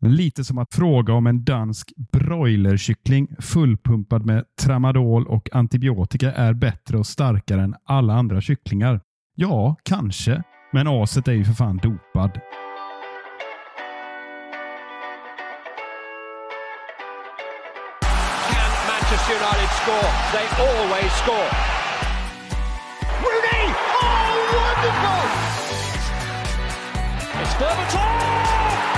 Lite som att fråga om en dansk broilerkyckling fullpumpad med tramadol och antibiotika är bättre och starkare än alla andra kycklingar. Ja, kanske. Men aset är ju för fan dopad. Can Manchester United score? They always score. Rooney! Oh, wonderful! It's Berbatov!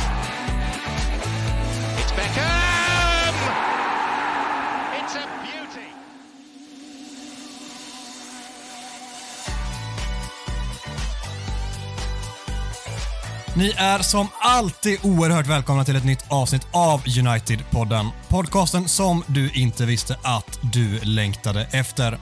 Ni är som alltid oerhört välkomna till ett nytt avsnitt av United-podden. Podcasten som du inte visste att du längtade efter.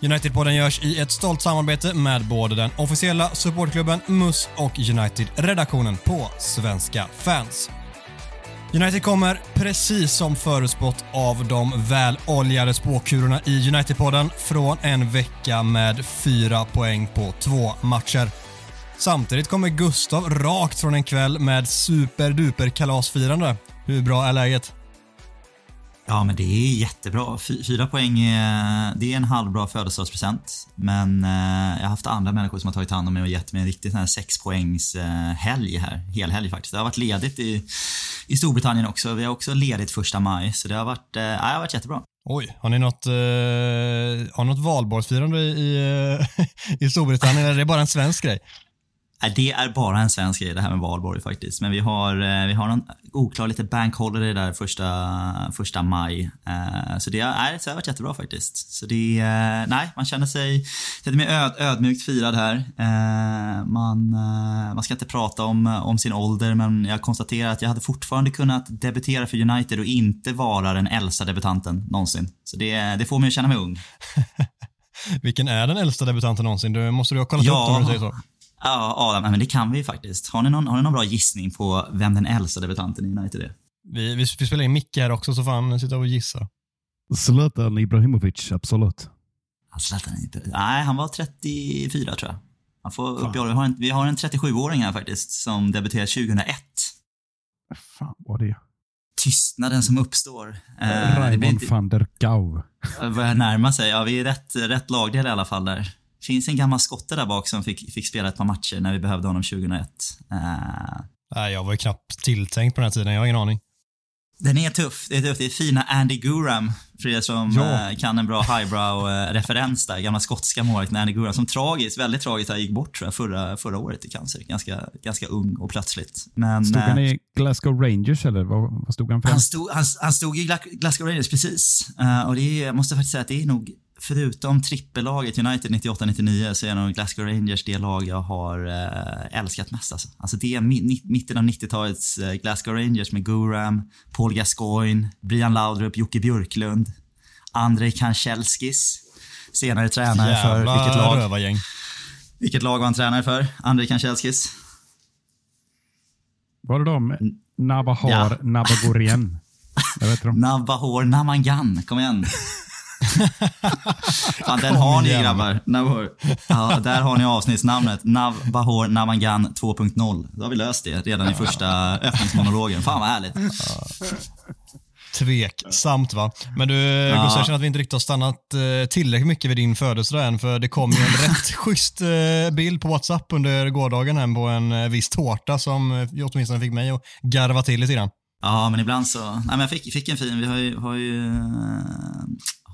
United-podden görs i ett stolt samarbete med både den officiella supportklubben MUS och United-redaktionen på Svenska fans. United kommer, precis som förutspått av de väloljade spåkurorna i United-podden, från en vecka med fyra poäng på två matcher. Samtidigt kommer Gustav rakt från en kväll med superduper kalasfirande. Hur bra är läget? Ja, men det är jättebra. Fy- Fyra poäng det är en halvbra födelsedagspresent. Men eh, jag har haft andra människor som har tagit hand om mig och gett mig en riktigt sån här sex poängs eh, helg här. Helhelg faktiskt. Det har varit ledigt i, i Storbritannien också. Vi har också ledigt första maj. Så det har varit, eh, ja, det har varit jättebra. Oj, har ni något, eh, har något valborgsfirande i, i Storbritannien eller är det bara en svensk grej? Nej, det är bara en svensk grej det här med valborg faktiskt. Men vi har, eh, vi har någon oklar lite bank holiday där första, första maj. Eh, Så det, nej, så det har varit jättebra faktiskt. Så det, nej, man känner sig lite mer öd, ödmjukt firad här. Eh, Man, man ska inte prata om, om sin ålder men jag konstaterar att jag hade fortfarande kunnat debutera för United och inte vara den äldsta debutanten någonsin. Så det, det får mig att känna mig ung. Vilken är den äldsta debutanten någonsin? Du måste du ha kollat Ja. upp det om du säger så. Ja, Adam, men det kan vi ju faktiskt. Har ni, någon, har ni någon bra gissning på vem den äldsta debutanten i United är? Vi, vi, vi spelar in Micke här också så får han sitta och gissa. Zlatan Ibrahimovic, absolut. Han Zlatan inte... Nej, han var 34 tror jag. Han får upp vi, har en, vi har en 37-åring här faktiskt som debuterade 2001. Fan vad det. Tystnaden som uppstår. Eh, Raymond van der Gau. börjar närma sig. Ja, vi är rätt, rätt lagdel i alla fall där. Finns en gammal skotte där bak som fick, fick spela ett par matcher när vi behövde honom 2001. Eh, Nej, jag var ju knappt tilltänkt på den här tiden, jag har ingen aning. Den är tuff. Det är tuff. Det är fina Andy Guram, för er som Ja. eh, kan en bra highbrow-referens där. Gamla skotska målvakten Andy Guram som tragiskt, väldigt tragiskt, gick bort tror jag, förra, förra året i cancer. Ganska, ganska ung och plötsligt. Men, Stod han eh, i Glasgow Rangers eller vad, vad stod han för? han, stod, han, han stod i Gla- Glasgow Rangers, precis. Eh, och det är, jag måste faktiskt säga att det är nog, förutom trippellaget United 98-99, så är nog Glasgow Rangers det lag jag har eh, älskat mest. Alltså, alltså det är mitten av 90-talets eh, Glasgow Rangers med Guram, Paul Gascoigne, Brian Laudrup, Jocke Björklund, Andrei Kanchelskis. Senare tränare för vilket lag? rövargäng. Vilket lag var han tränare för? Andrei Kanchelskis? Var det de? Nabahar Ja. Nabagorien? Navahor Namangan, kom igen. Fan, den har ni igen. grabbar. Navahor. Ja, där har ni avsnittsnamnet. Navahor Namangan 2.0. Då har vi löst det redan i första öppningsmonologen. Fan vad härligt. Tveksamt va? Men du, Ja. Gustav, jag känner att vi inte riktigt har stannat eh, tillräckligt mycket vid din födelsedag än, för det kom ju en rätt schysst eh, bild på WhatsApp under gårdagen här på en eh, viss tårta som åtminstone fick mig att garva till lite grann. Ja, men ibland så... Nej, men jag fick, fick en fin... Vi har ju, har ju,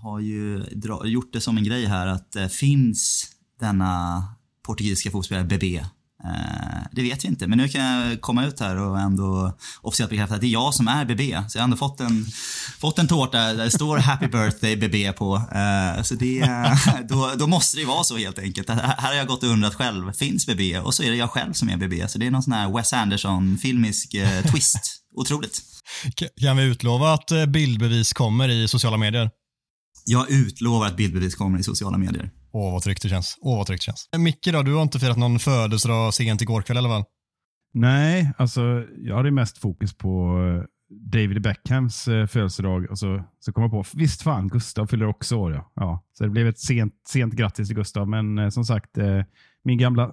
har ju dra, gjort det som en grej här att eh, finns denna portugisiska fotbollsspelare BB. Eh, det vet vi inte, men nu kan jag komma ut här och ändå officiellt bekräfta att det är jag som är BB. Så jag har ändå fått en, fått en tårta där det står Happy birthday BB på. Eh, så det, då, då måste det ju vara så helt enkelt. Här har jag gått och undrat själv, finns BB? Och så är det jag själv som är BB. Så det är någon sån här Wes Anderson-filmisk eh, twist. Otroligt. Kan vi utlova att eh, bildbevis kommer i sociala medier? Jag utlovar att bildbevis kommer i sociala medier. Åh, vad tryggt det känns. Åh, vad tryggt det känns. Eh, Micke då, du har inte firat någon födelsedag sent igår kväll eller vad? Nej, alltså jag hade mest fokus på David Beckhams eh, födelsedag och så, så kom jag på, visst fan, Gustav fyller också år. Ja. Ja, så det blev ett sent, sent grattis till Gustav, men eh, som sagt, eh, min gamla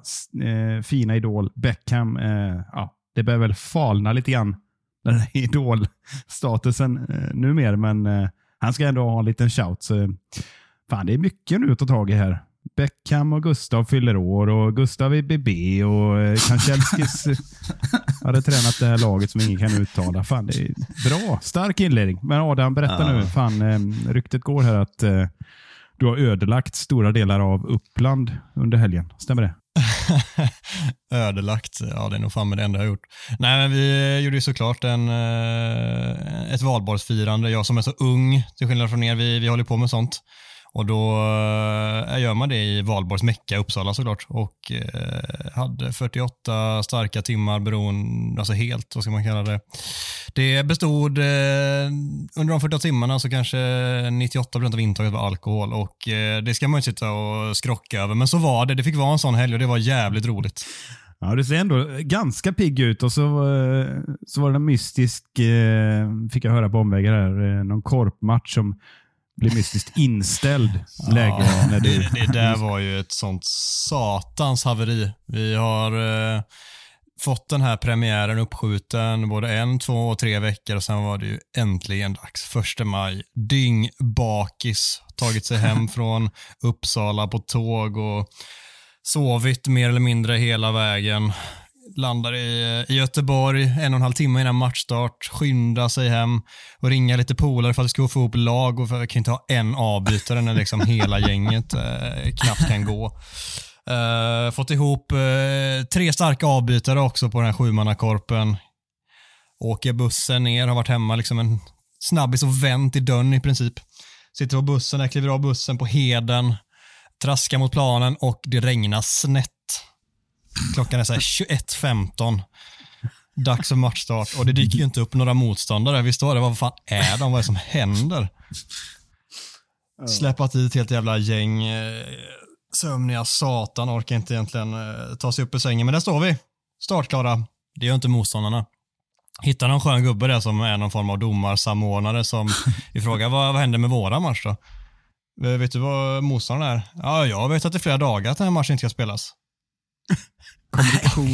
eh, fina idol Beckham, eh, ja, det börjar väl falna lite grann, den här idolstatusen eh, numera, men eh, han ska ändå ha en liten shout. Så, fan, det är mycket nu att ta tag i här. Beckham och Gustav fyller år och Gustav är BB och eh, Kanchelskis eh, hade tränat det här laget som ingen kan uttala. Fan, det är bra. Stark inledning. Men Adam, berätta Ja. nu. Fan, eh, ryktet går här att eh, du har ödelagt stora delar av Uppland under helgen. Stämmer det? Ödelagt, ja det är nog fan med det enda jag har gjort. Nej men vi gjorde ju såklart en, eh, ett valborgsfirande. Jag som är så ung, till skillnad från er, vi, vi håller på med sånt. Och då eh, gör man det i Valborgs Mecka, Uppsala såklart. Och eh, hade 48 starka timmar beroende, alltså helt, vad ska man kalla det. Det bestod, eh, under de 48 timmarna så kanske 98% av intaget var alkohol och det ska man ju inte sitta och skrocka över. Men så var det, det fick vara en sån helg och det var jävligt roligt. Ja, du ser ändå ganska pigg ut och så, så var det en mystisk, fick jag höra på omvägar här, någon korpmatch som blev mystiskt inställd läge när du... det, det där var ju ett sånt satans haveri. Vi har eh, fått den här premiären uppskjuten både en, två och tre veckor och sen var det ju äntligen dags. Första maj, dyng bakis, tagit sig hem från Uppsala på tåg och sovit mer eller mindre hela vägen. Landar i, i Göteborg en och en halv timme innan matchstart, skynda sig hem och ringa lite polare för att vi ska få ihop lag och för att vi kan inte ha en avbytare när liksom hela gänget eh, knappt kan gå. Eh, fått ihop eh, tre starka avbytare också på den här sjumannakorpen. Åker bussen ner, har varit hemma liksom en snabbis och vänt i dörren i princip. Sitter på bussen, jag kliver av bussen på Heden, traskar mot planen och det regnar snett. Klockan är så här 21.15. Dags för matchstart och det dyker ju inte upp några motståndare. Vi står där, vad fan är de? Vad är det som händer? Släpat dit ett helt jävla gäng eh, sömniga satan, orkar inte egentligen eh, ta sig upp ur sängen. Men där står vi, startklara. Det gör inte motståndarna. Hittar någon skön gubbe där som är någon form av domarsamordnare som vi frågar vad, vad händer med våra match då? Eh, Vet du vad motståndaren är? Ja, jag vet att det är flera dagar att den här matchen inte ska spelas.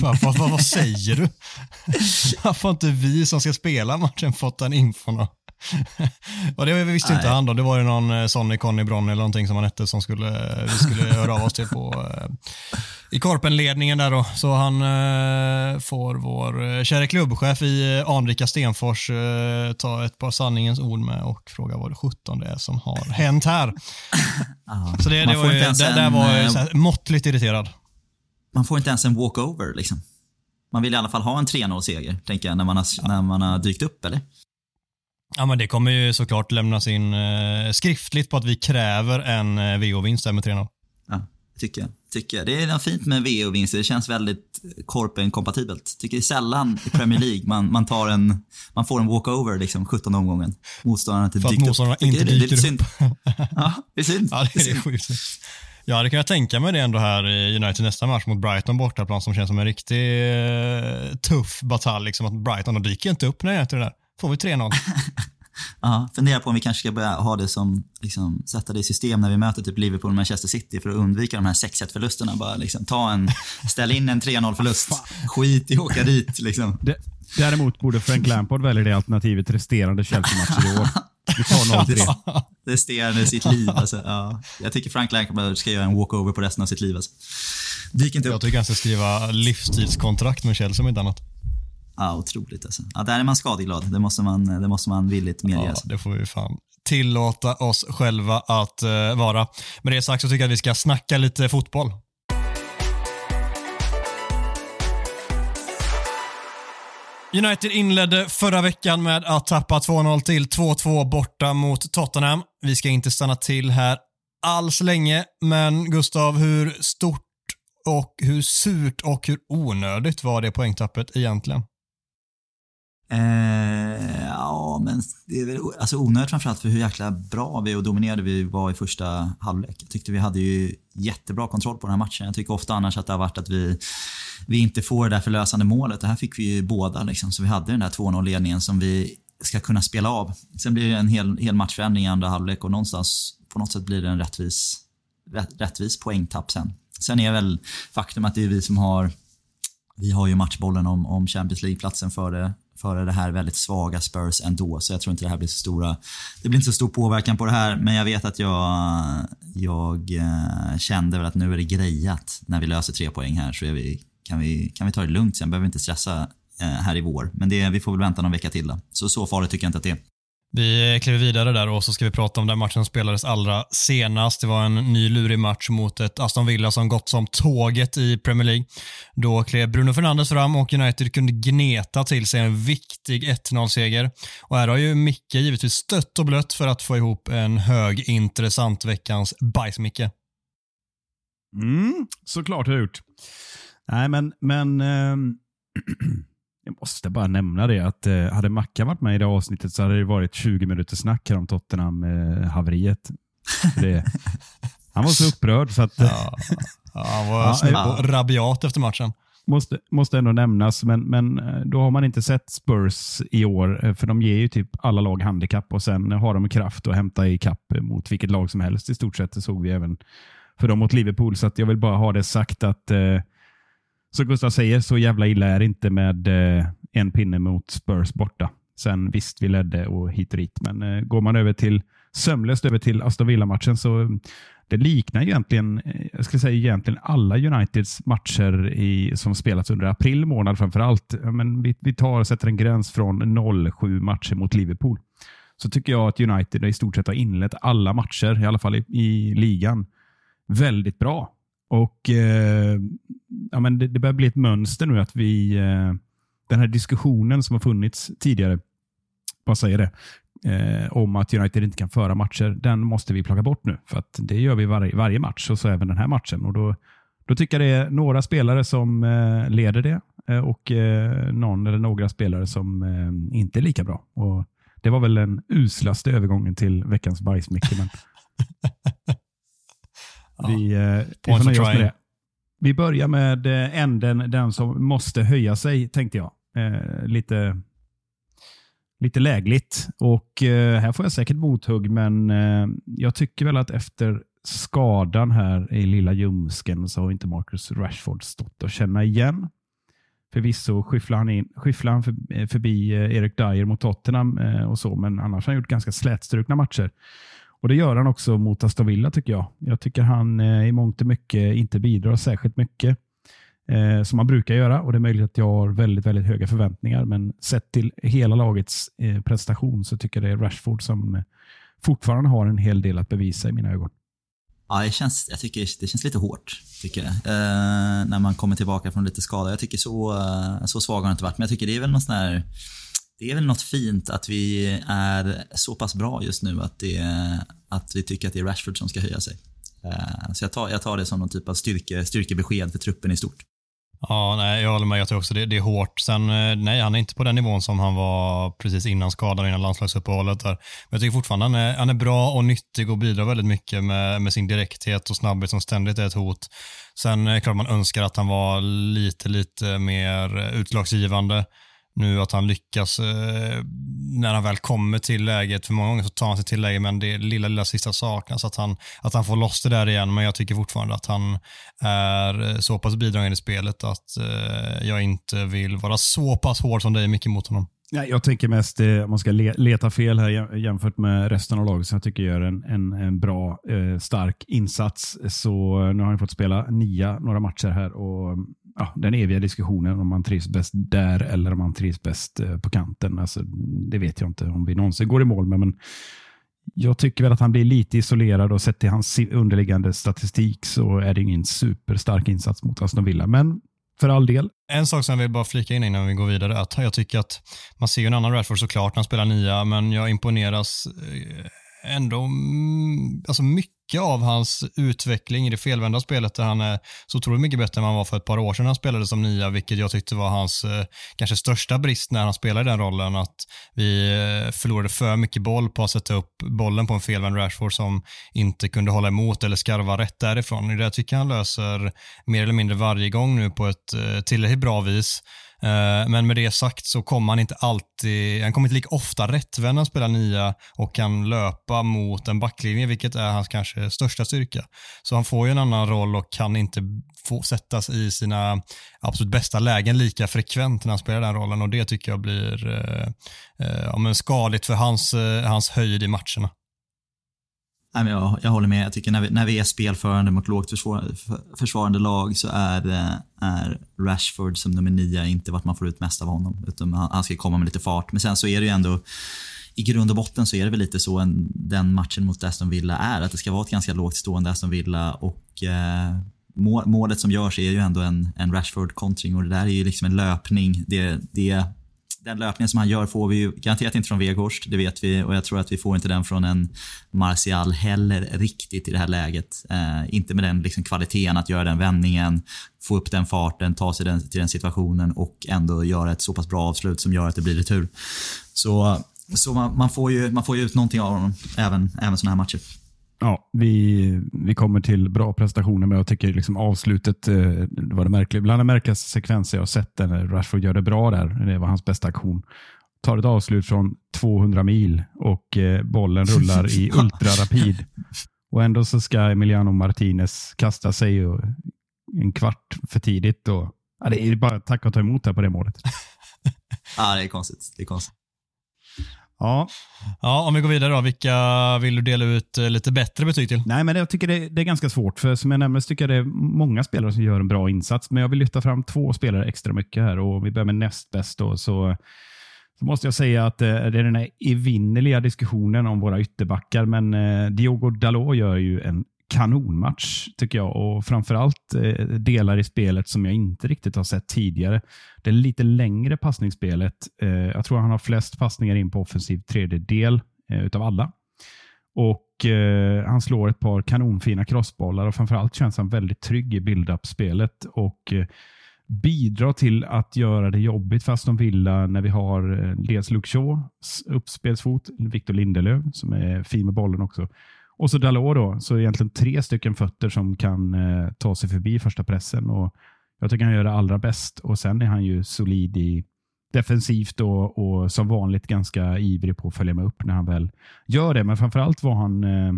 Vad, vad, vad, vad säger du? Varför har inte vi som ska spela matchen fått den infon? och det visste inte Nej. han då. Det var ju någon eh, Sonny, Conny, Bronny eller någonting som han hette som skulle, vi skulle höra av oss till på eh, i Korpenledningen där då. Så han eh, får vår eh, kära klubbchef i eh, anrika Stenfors eh, ta ett par sanningens ord med och fråga vad det 17 det är som har hänt här. Så det, det var ju, inte där, där var jag eh, måttligt irriterad. Man får inte ens en walkover liksom. Man vill i alla fall ha en 3-0-seger, tänker jag, när man, har, när man har dykt upp, eller? Ja, men det kommer ju såklart lämnas in eh, skriftligt på att vi kräver en eh, VO-vinst där med 3-0. Ja, tycker jag. Tycker jag. Det är fint med VO-vinster. Det känns väldigt Korpen-kompatibelt. Tycker det är sällan i Premier League man, man, tar en, man får en walkover liksom 17 omgången. Motståndarna inte För att dykt motståndarna upp. Tycker inte det, det är dyker synd. Ja, det är synd. Ja, det, är det är sjukt. Ja, det kan jag tänka mig det ändå här i United nästa match mot Brighton bortaplan som känns som en riktig eh, tuff batalj. Liksom att Brighton, de dyker inte upp när jag äter det där. Får vi 3-0. Ja, fundera på om vi kanske ska börja ha det som, liksom, sätta det i system när vi möter typ Liverpool och Manchester City för att undvika de här 6-1 förlusterna. Bara liksom, ta en, ställ in en 3-0 förlust. Skit i att åka dit liksom. Däremot borde Frank Lampard välja det alternativet resterande Chelsea-matcher i år. Vi tar 0-3. Det stenade sitt liv. Alltså, ja. Jag tycker Frank Lampard ska göra en walkover på resten av sitt liv. Alltså. Dyk inte Jag upp. tycker han ska skriva livstidskontrakt med Chelsea om inte annat. Ja, otroligt alltså. Ja, där är man skadeglad. Det måste man, det måste man villigt medge. Ja, alltså. det får vi fan tillåta oss själva att eh, vara. Med det sagt så tycker jag att vi ska snacka lite fotboll. United inledde förra veckan med att tappa 2-0 till 2-2 borta mot Tottenham. Vi ska inte stanna till här alls länge, men Gustav, hur stort och hur surt och hur onödigt var det poängtappet egentligen? Eh, ja, men det är väl alltså onödigt framförallt för hur jäkla bra vi och dominerade vi var i första halvlek. Jag tyckte vi hade ju jättebra kontroll på den här matchen. Jag tycker ofta annars att det har varit att vi, vi inte får det där förlösande målet. Det här fick vi ju båda liksom. Så vi hade den där 2-0-ledningen som vi ska kunna spela av. Sen blir det en hel, hel matchförändring i andra halvlek och någonstans på något sätt blir det en rättvis, rätt, rättvis poängtapp sen. Sen är väl faktum att det är vi som har vi har ju matchbollen om, om Champions League-platsen före, före det här väldigt svaga Spurs ändå, så jag tror inte det här blir så stora... Det blir inte så stor påverkan på det här, men jag vet att jag, jag eh, kände väl att nu är det grejat när vi löser tre poäng här, så vi, kan, vi, kan vi ta det lugnt sen. Behöver vi inte stressa eh, här i vår. Men det, vi får väl vänta någon vecka till då. Så så farligt tycker jag inte att det är. Vi kliver vidare där och så ska vi prata om den matchen som spelades allra senast. Det var en ny lurig match mot ett Aston Villa som gått som tåget i Premier League. Då klev Bruno Fernandes fram och United kunde gneta till sig en viktig 1-0-seger. Och här har ju Micke givetvis stött och blött för att få ihop en hög intressant veckans bajs-Micke. Mm, såklart har jag gjort. Nej, men, men ähm, Jag måste bara nämna det att eh, hade Mackan varit med i det avsnittet så hade det varit 20 minuter snack här om Tottenham-haveriet. Eh, han var så upprörd så att... ja, ja, han var ja, ja. rabiat efter matchen. Måste, måste ändå nämnas, men, men eh, då har man inte sett Spurs i år, eh, för de ger ju typ alla lag handikapp och sen har de kraft att hämta i kapp mot vilket lag som helst i stort sett. Det såg vi även för dem mot Liverpool, så jag vill bara ha det sagt att eh, så Gustav säger, så jävla illa är det inte med eh, en pinne mot Spurs borta. Sen visst, vi ledde och hit och dit, men eh, går man över till sömlöst över till Aston Villa-matchen så eh, det liknar egentligen, eh, jag skulle säga egentligen alla Uniteds matcher i, som spelats under april månad framför allt. Men vi, vi tar och sätter en gräns från 07 matcher mot Liverpool. Så tycker jag att United i stort sett har inlett alla matcher, i alla fall i, i ligan, väldigt bra. Och eh, ja, men det, det, börjar bli ett mönster nu att vi, eh, den här diskussionen som har funnits tidigare, vad säger det, eh, om att United inte kan föra matcher, den måste vi plocka bort nu. För att det gör vi varje, varje match och så även den här matchen. Och då, då tycker jag det är några spelare som eh, leder det eh, och eh, någon eller några spelare som eh, inte är lika bra. Och Det var väl den uslaste övergången till veckans bajsmicke. Men... Vi, eh, vi, det. vi börjar med eh, änden, den som måste höja sig, tänkte jag. Eh, lite, lite lägligt. Och eh, Här får jag säkert mothugg, men eh, jag tycker väl att efter skadan här i lilla ljumsken så har inte Marcus Rashford stått att känna igen. Förvisso skyfflar han, in, skyfflar han eh, förbi Erik Dyer mot Tottenham och så, men annars har han gjort ganska slätstrukna matcher. Och Det gör han också mot Aston Villa tycker jag. Jag tycker han eh, i mångt och mycket inte bidrar särskilt mycket eh, som han brukar göra. Och Det är möjligt att jag har väldigt, väldigt höga förväntningar, men sett till hela lagets eh, prestation så tycker jag det är Rashford som eh, fortfarande har en hel del att bevisa i mina ögon. Ja, det känns, jag tycker det känns lite hårt, tycker jag. Eh, när man kommer tillbaka från lite skada. Jag tycker så, eh, så svag har han inte varit, men jag tycker det är väl någon sån här det är väl något fint att vi är så pass bra just nu att, det, att vi tycker att det är Rashford som ska höja sig. Eh, så jag tar, jag tar det som någon typ av styrke, styrkebesked för truppen i stort. Ja, nej, jag håller med. Jag tror också det, det är hårt. Sen, eh, nej, han är inte på den nivån som han var precis innan skadan, innan landslagsuppehållet. Där. Men jag tycker fortfarande han är, han är bra och nyttig och bidrar väldigt mycket med, med sin direkthet och snabbhet som ständigt är ett hot. Sen är det klart man önskar att han var lite, lite mer utslagsgivande nu att han lyckas eh, när han väl kommer till läget. För många gånger så tar han sig till läget men det lilla, lilla sista saknas. Att han, att han får loss det där igen. Men jag tycker fortfarande att han är eh, så pass bidragande i spelet att eh, jag inte vill vara så pass hård som dig mycket mot honom. Ja, jag tänker mest eh, man ska le leta fel här jämfört med resten av laget som jag tycker gör en, en, en bra, eh, stark insats. Så eh, nu har han fått spela nia några matcher här och ja, den eviga diskussionen om man trivs bäst där eller om man trivs bäst eh, på kanten. Alltså, det vet jag inte om vi någonsin går i mål med. Men jag tycker väl att han blir lite isolerad och sett till hans underliggande statistik så är det ingen superstark insats mot Aston Villa. Men för all del. En sak som jag vill bara flika in innan vi går vidare är att jag tycker att man ser ju en annan Radford såklart när han spelar nia, men jag imponeras eh, ändå mm, alltså mycket mycket av hans utveckling i det felvända spelet där han är så otroligt mycket bättre än vad han var för ett par år sedan när han spelade som nia, vilket jag tyckte var hans eh, kanske största brist när han spelade den rollen, att vi eh, förlorade för mycket boll på att sätta upp bollen på en felvänd Rashford som inte kunde hålla emot eller skarva rätt därifrån. Det tycker jag han löser mer eller mindre varje gång nu på ett eh, tillräckligt bra vis. Eh, men med det sagt så kommer han inte alltid, han kommer inte lika ofta rättvänd när han spelar nia och kan löpa mot en backlinje, vilket är hans kanske största styrka. Så han får ju en annan roll och kan inte få sättas i sina absolut bästa lägen lika frekvent när han spelar den rollen och det tycker jag blir eh, eh, ja, skadligt för hans, eh, hans höjd i matcherna. Nej, men jag, jag håller med. Jag tycker när vi, när vi är spelförande mot lågt försvar, försvarande lag så är, eh, är Rashford som nummer nio inte vart man får ut mest av honom. Utan han, han ska komma med lite fart. Men sen så är det ju ändå i grund och botten så är det väl lite så en, den matchen mot Aston Villa är. Att det ska vara ett ganska lågt stående Aston Villa och eh, målet som görs är ju ändå en, en Rashford-kontring och det där är ju liksom en löpning. Det, det den löpningen som han gör får vi ju garanterat inte från Weghorst, det vet vi. Och jag tror att vi får inte den från en Martial heller riktigt i det här läget. Eh, inte med den liksom kvaliteten att göra den vändningen, få upp den farten, ta sig den, till den situationen och ändå göra ett så pass bra avslut som gör att det blir retur. Så, så man, man får ju, man får ju ut någonting av honom, även, även sådana här matcher. Ja, vi, vi kommer till bra prestationer, men jag tycker liksom avslutet eh, var det märkligt. Bland de märkligaste sekvenser jag har sett när Rashford gör det bra där. Det var hans bästa aktion. Tar ett avslut från 200 mil och eh, bollen rullar i ultrarapid. Och ändå så ska Emiliano Martinez kasta sig och, en kvart för tidigt. Och, ja, det är bara tack och ta emot här på det målet. ja, det är konstigt. Det är konstigt. Ja. ja, om vi går vidare då. Vilka vill du dela ut eh, lite bättre betyg till? Nej, men jag tycker det, det är ganska svårt. För som jag nämnde så tycker jag det är många spelare som gör en bra insats. Men jag vill lyfta fram två spelare extra mycket här. Och Vi börjar med näst bäst. Då, så, så måste jag säga att eh, det är den här evinnerliga diskussionen om våra ytterbackar. Men eh, Diogo Dalot gör ju en kanonmatch tycker jag och framförallt eh, delar i spelet som jag inte riktigt har sett tidigare. Det lite längre passningsspelet. Eh, jag tror han har flest passningar in på offensiv tredjedel eh, utav alla. Och eh, Han slår ett par kanonfina crossbollar och framförallt känns han väldigt trygg i build-up-spelet och eh, bidrar till att göra det jobbigt fast de Villa när vi har eh, dels Luke Shaw, uppspelsfot, Victor Lindelöf som är fin med bollen också och så Dalot då, så egentligen tre stycken fötter som kan eh, ta sig förbi första pressen. Och jag tycker han gör det allra bäst och sen är han ju solid i defensivt och, och som vanligt ganska ivrig på att följa med upp när han väl gör det. Men framförallt var han eh,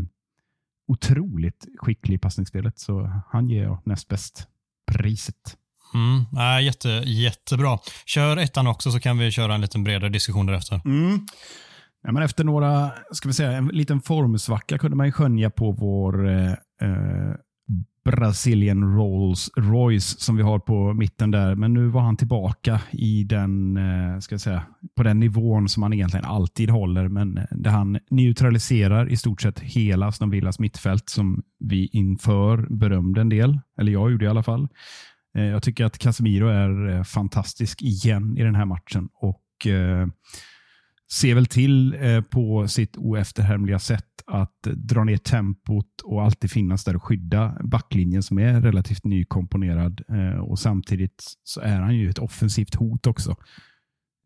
otroligt skicklig i passningsspelet, så han ger jag näst bäst priset. Mm, äh, jätte, jättebra. Kör ettan också så kan vi köra en liten bredare diskussion därefter. Mm. Ja, men efter några, ska vi säga, en liten formsvacka kunde man skönja på vår eh, eh, Brazilian Rolls Royce som vi har på mitten där. Men nu var han tillbaka i den, eh, ska jag säga, på den nivån som han egentligen alltid håller. Men eh, där han neutraliserar i stort sett hela Aston Villas mittfält som vi inför berömde en del. Eller jag gjorde i alla fall. Eh, jag tycker att Casemiro är eh, fantastisk igen i den här matchen. och eh, ser väl till eh, på sitt oefterhärmliga sätt att eh, dra ner tempot och alltid finnas där och skydda backlinjen som är relativt nykomponerad. Eh, och Samtidigt så är han ju ett offensivt hot också.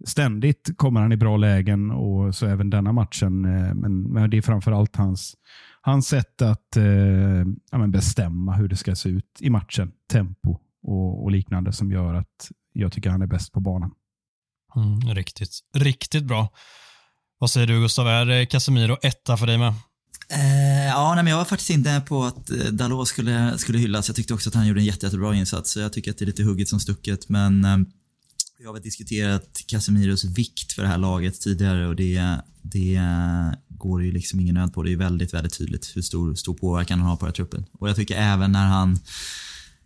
Ständigt kommer han i bra lägen och så även denna matchen. Eh, men, men, det är framförallt hans, hans sätt att eh, ja, bestämma hur det ska se ut i matchen, tempo och, och liknande som gör att jag tycker han är bäst på banan. Mm, riktigt, riktigt bra. Vad säger du Gustav, är Casemiro etta för dig med? Eh, ja, nej, men jag var faktiskt inte på att eh, Dalot skulle, skulle hyllas. Jag tyckte också att han gjorde en jätte, jättebra insats. Så jag tycker att det är lite hugget som stucket. Men eh, jag har väl diskuterat Casemiros vikt för det här laget tidigare och det, det går ju liksom ingen nöd på. Det är väldigt, väldigt tydligt hur stor, stor påverkan han har på den här truppen. Och jag tycker även när han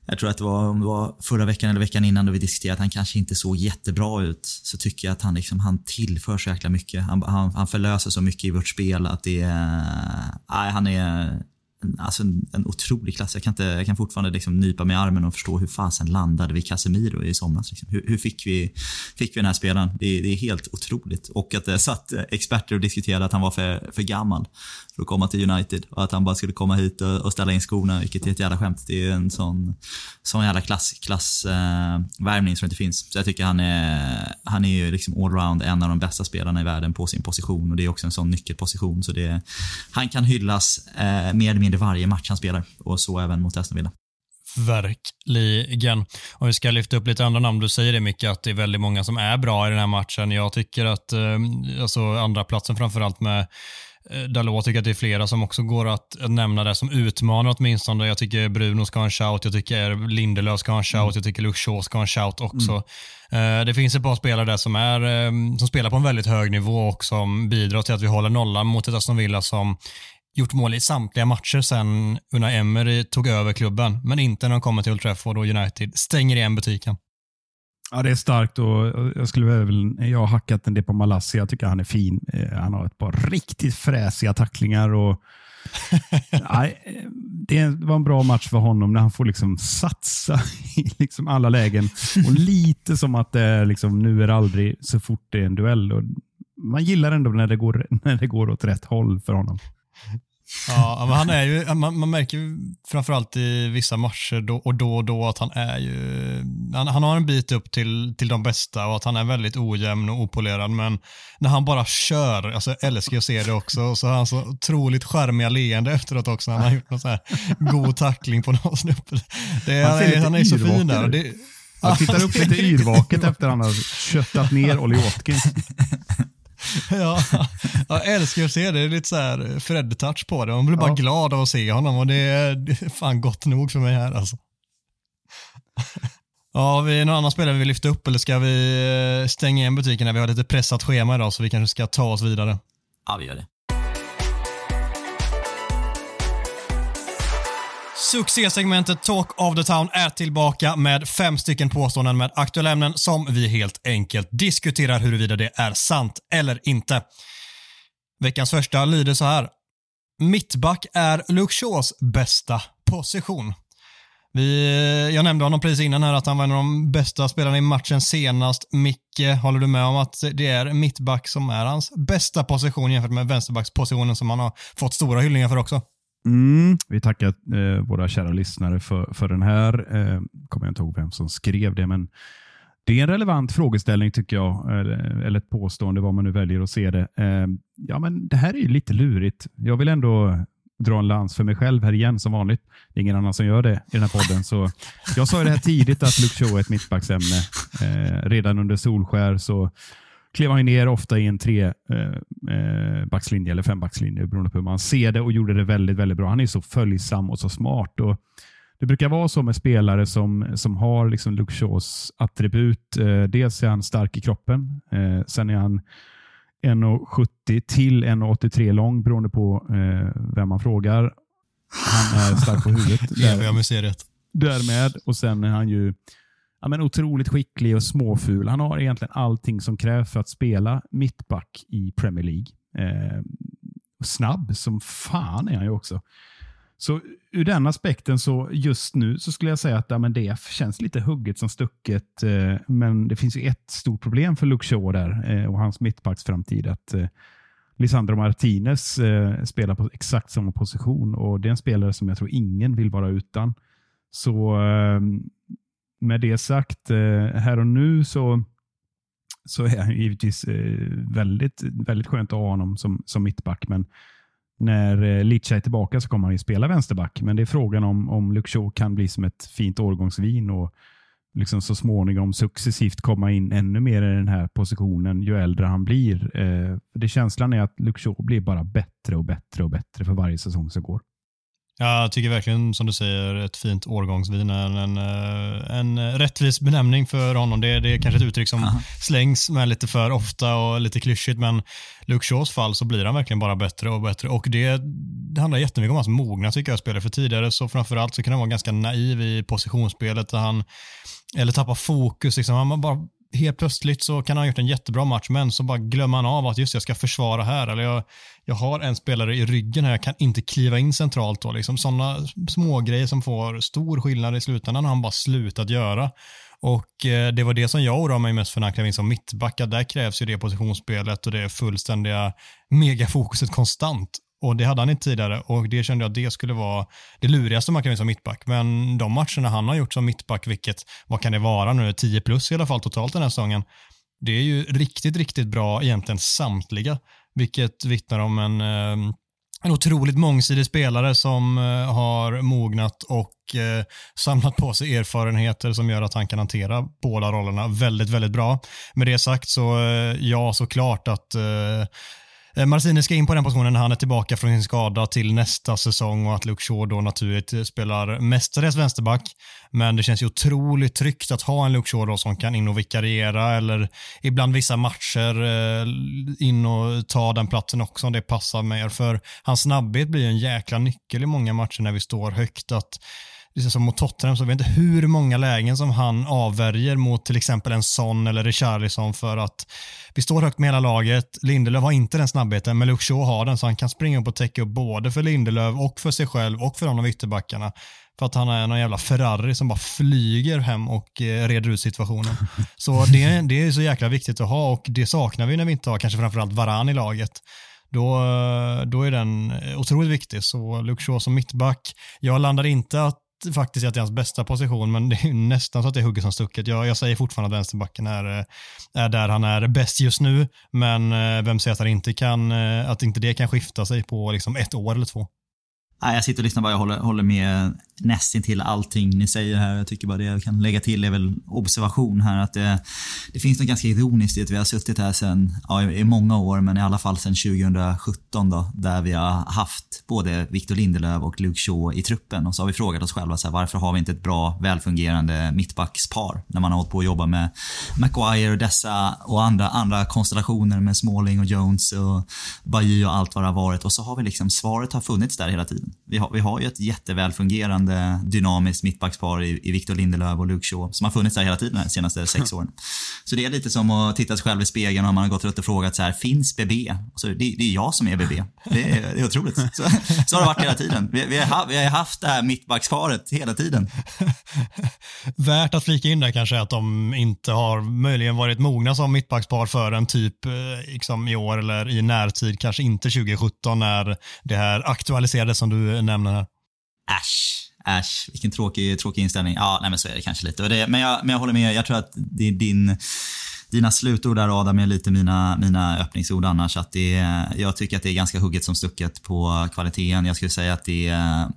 jag tror att det var, om det var förra veckan eller veckan innan då vi diskuterade att han kanske inte såg jättebra ut. Så tycker jag att han, liksom, han tillför så jäkla mycket. Han, han, han förlöser så mycket i vårt spel att det är... Nej, han är alltså en, en otrolig klass. Jag kan, inte, jag kan fortfarande liksom nypa mig i armen och förstå hur fasen landade vi Casemiro i somras. Liksom. Hur, hur, fick, vi, fick vi den här spelaren? Det, det, är helt otroligt. Och att det satt eh, experter och diskuterade att han var för, för gammal för att komma till United och att han bara skulle komma hit och, och ställa in skorna, vilket är ett jävla skämt. Det är en sån, sån jävla klass, äh, som inte finns. Så jag tycker han är, han är ju liksom allround en av de bästa spelarna i världen på sin position och det är också en sån nyckelposition. Så det, han kan hyllas äh, mer eller mindre varje match han spelar och så även mot Aston Villa. Verkligen. Om vi ska lyfta upp lite andra namn, du säger det Micke, att det är väldigt många som är bra i den här matchen. Jag tycker att, eh, alltså andra platsen framförallt med eh, Dalot tycker att det är flera som också går att, nämna det som utmanar åtminstone. Jag tycker Bruno ska ha en shout, jag tycker Lindelöf ska ha en shout, mm. jag tycker Luke ska ha en shout också. Mm. det finns ett par spelare där som, är, som spelar på en väldigt hög nivå och som bidrar till att vi håller nollan mot ett Aston Villa som gjort mål i samtliga matcher sen Unai Emery tog över klubben, men inte när de kommer till Old Trafford och United stänger igen butiken. Ja, det är starkt och jag skulle väl, jag har hackat en del på Malassi. Jag tycker han är fin. Eh, han har ett par riktigt fräsiga tacklingar och nej, det var en bra match för honom när han får liksom satsa i liksom alla lägen. Och lite som att det är liksom, nu är det aldrig så fort det är en duell. Och man gillar ändå när det, går, när det går åt rätt håll för honom. Ja, men han är ju, man, man, märker ju framförallt i vissa matcher då och då och då att han är ju, han, han, har en bit upp till, till de bästa och att han är väldigt ojämn och opolerad. Men när han bara kör, alltså jag älskar att se det också, så har han så otroligt charmiga leende efteråt också när han har gjort någon sån här god tackling på någon snubbe. Det, han, är, han är så fin där. Det, jag tittar upp lite yrvaket efter att han har köttat ner Olly Watkins. ja, jag älskar att se det. Det är lite så här Fred-touch på det. Man blir bara ja. glad av att se honom och det är, fan gott nog för mig här alltså. Ja, vi någon annan spelare vi vill lyfta upp eller ska vi eh, stänga igen butiken när vi har lite pressat schema idag så vi kanske ska ta oss vidare? Ja, vi gör det. Succésegmentet Talk of the Town är tillbaka med fem stycken påståenden med aktuella ämnen som vi helt enkelt diskuterar huruvida det är sant eller inte. Veckans första lyder så här. Mittback är Luke Shaws bästa position. Vi, jag nämnde honom precis innan här att han var en av de bästa spelarna i matchen senast. Micke, håller du med om att det är mittback som är hans bästa position jämfört med vänsterbackspositionen som han har fått stora hyllningar för också? Mm, vi tackar eh, våra kära lyssnare för, för den här. Eh, kommer jag inte ihåg vem som skrev det, men det är en relevant frågeställning tycker jag, eller, eller ett påstående, vad man nu väljer att se det. Eh, ja, men det här är ju lite lurigt. Jag vill ändå dra en lans för mig själv här igen som vanligt. Det är ingen annan som gör det i den här podden. Så jag sa ju det här tidigt att Luke Shaw är ett mittbacksämne. Eh, redan under Solskär så klev han ner ofta i en tre eh, eh, backslinje eller fembackslinje beroende på hur man ser det och gjorde det väldigt, väldigt bra. Han är så följsam och så smart. Och det brukar vara så med spelare som, som har liksom Luke Shaws attribut. Eh, dels är han stark i kroppen. Eh, sen är han 1,70 till 1,83 lång beroende på eh, vem man frågar. Han är stark på huvudet. Där, därmed. Och sen är han ju ja, men otroligt skicklig och småful. Han har egentligen allting som krävs för att spela mittback i Premier League. Eh, snabb som fan är han ju också. Så ur den aspekten så just nu så skulle jag säga att ja, men det känns lite hugget som stucket. Eh, men det finns ju ett stort problem för Luke Shaw där eh, och hans mittbacksframtid. Att eh, Lisandro Martinez eh, spelar på exakt samma position och det är en spelare som jag tror ingen vill vara utan. Så eh, med det sagt, eh, här och nu så, så är han givetvis eh, väldigt, väldigt skönt att ha honom som, som mittback. Men när eh, Licha är tillbaka så kommer han ju spela vänsterback. Men det är frågan om, om Luxor kan bli som ett fint årgångsvin och liksom så småningom successivt komma in ännu mer i den här positionen ju äldre han blir. det Känslan är att Luxor blir bara bättre och bättre och bättre för varje säsong som går. Jag tycker verkligen som du säger ett fint årgångsvin är en, eh, en rättvis benämning för honom. Det, det är kanske ett uttryck som Aha. slängs med lite för ofta och lite klyschigt men Luke Shaws fall så blir han verkligen bara bättre och bättre och det, det handlar jättemycket om hans mogna tycker jag spelare för tidigare så framförallt så kan han vara ganska naiv i positionsspelet där han eller tappa fokus. Liksom. Han bara helt plötsligt så kan han ha gjort en jättebra match, men så bara glömmer han av att just jag ska försvara här. Eller jag, jag har en spelare i ryggen här, jag kan inte kliva in centralt. Då, liksom. Sådana smågrejer som får stor skillnad i slutändan har han bara slutat göra. Och eh, Det var det som jag oroade mig mest för när han klev in som mittback. Där krävs ju det positionsspelet och det fullständiga megafokuset konstant. Och det hade han inte tidigare och det kände jag att det skulle vara det lurigaste man kan göra som mittback. Men de matcherna han har gjort som mittback, vilket, vad kan det vara nu, 10 plus i alla fall totalt den här säsongen. Det är ju riktigt, riktigt bra egentligen samtliga, vilket vittnar om en, eh, en otroligt mångsidig spelare som eh, har mognat och eh, samlat på sig erfarenheter som gör att han kan hantera båda rollerna väldigt, väldigt bra. Med det sagt så, ja, såklart att Eh, Eh, Marcini ska in på den positionen när han är tillbaka från sin skada till nästa säsong och att Luke Shaw då naturligt spelar mestadels vänsterback. Men det känns ju otroligt tryggt att ha en Luke Shaw då som kan in och vikariera eller ibland vissa matcher eh, in och ta den platsen också om det passar mer. För hans snabbhet blir en jäkla nyckel i många matcher när vi står högt. att liksom som mot Tottenham så vet inte hur många lägen som han avvärjer mot till exempel en Son eller Richarlison för att vi står högt med hela laget. Lindelöf har inte den snabbheten, men Luke Shaw har den så han kan springa upp och täcka upp både för Lindelöf och för sig själv och för de av ytterbackarna. För att han är någon jävla Ferrari som bara flyger hem och eh, reder ut situationen. Så det, det är så jäkla viktigt att ha och det saknar vi när vi inte har kanske framförallt Varan i laget då, då är den otroligt viktig. Så Luke Shaw som mittback, jag landar inte att faktiskt att det är hans bästa position, men det är nästan så att det är hugget som stucket. Jag, jag säger fortfarande att vänsterbacken är, eh, är där han är bäst just nu, men eh, vem säger att, han inte kan, eh, att inte det kan skifta sig på liksom ett år eller två? Nej, jag sitter och lyssnar bara. Jag håller, håller med nästintill allting ni säger här. Jag tycker bara det jag kan lägga till är väl observation här. Att det, det finns något ganska ironiskt i att vi har suttit här sedan, ja, i många år, men i alla fall sedan 2017 då, där vi har haft både Victor Lindelöf och Luke Shaw i truppen. Och så har vi frågat oss själva så här, varför har vi inte ett bra, välfungerande mittbackspar? När man har hållit på att jobba med Maguire och dessa och andra, andra konstellationer med Smalling och Jones och Bajy och allt vad det har varit. Och så har vi liksom, svaret har funnits där hela tiden. Vi har, vi har ju ett jättevälfungerande dynamiskt mittbackspar i, i Victor Lindelöf och Luke Shaw som har funnits där hela tiden de senaste sex åren. Så det är lite som att titta sig själv i spegeln och man har gått runt och frågat så här, finns BB? Så det, det är jag som är BB. Det är, det är otroligt. Så, så har det varit hela tiden. Vi, vi, har, vi har haft det här mittbacksparet hela tiden. Värt att flika in där kanske att de inte har möjligen varit mogna som mittbackspar för en typ eh, liksom i år eller i närtid, kanske inte 2017 när det här aktualiserades som du nämner här. Äsch. Äsch, vilken tråkig, tråkig inställning. Ja, nej men så är det kanske lite. Det, men, jag, men jag håller med. Jag tror att det är din, dina slutord där Adam är lite mina, mina öppningsord annars. Att det, jag tycker att det är ganska hugget som stucket på kvaliteten. Jag skulle säga att det är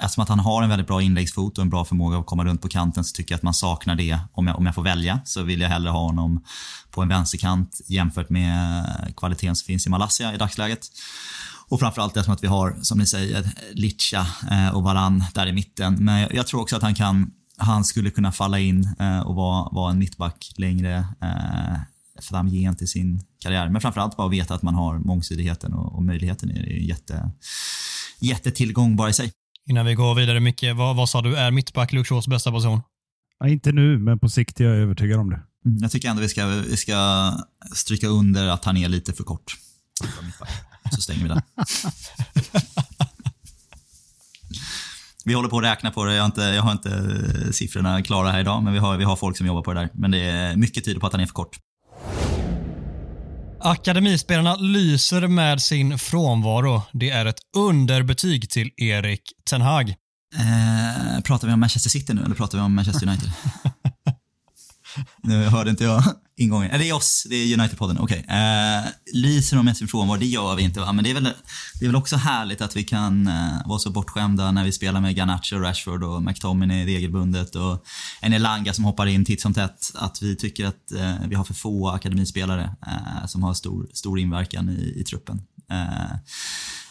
Eftersom att han har en väldigt bra inläggsfot och en bra förmåga att komma runt på kanten så tycker jag att man saknar det. Om jag, om jag får välja så vill jag hellre ha honom på en vänsterkant jämfört med kvaliteten som finns i Malaysia i dagsläget. Och framförallt eftersom att vi har, som ni säger, Litcha eh, och Varan där i mitten. Men jag tror också att han kan han skulle kunna falla in eh, och vara, vara en mittback längre eh, framgent i sin karriär. Men framförallt bara veta att man har mångsidigheten och, och möjligheten är jätte, jättetillgång bara i sig. Innan vi går vidare Micke, vad, vad sa du är mittback Luke Shaws bästa position? Ja, inte nu, men på sikt är jag övertygad om det. Mm, jag tycker ändå vi ska, vi ska stryka under att han är lite för kort. Så stänger vi den. Vi håller på att räkna på det. Jag har inte, jag har inte siffrorna klara här idag, men vi har, vi har folk som jobbar på det där. Men det är mycket tyder på att han är för kort. Akademispelarna lyser med sin frånvaro. Det är ett underbetyg till Erik Ten Hag. Eh, pratar vi om Manchester City nu eller pratar vi om Manchester United? nu hörde inte jag ingången. Eller det är oss, det är United-podden. Okej. Okay. Eh, lyser de med sin frånvaro? Det gör vi inte. Va? Men det är, väl, det är väl också härligt att vi kan eh, vara så bortskämda när vi spelar med Garnacho, Rashford och McTominay regelbundet och en Elanga som hoppar in titt som tätt. Att vi tycker att eh, vi har för få akademispelare eh, som har stor, stor inverkan i, i truppen. Eh,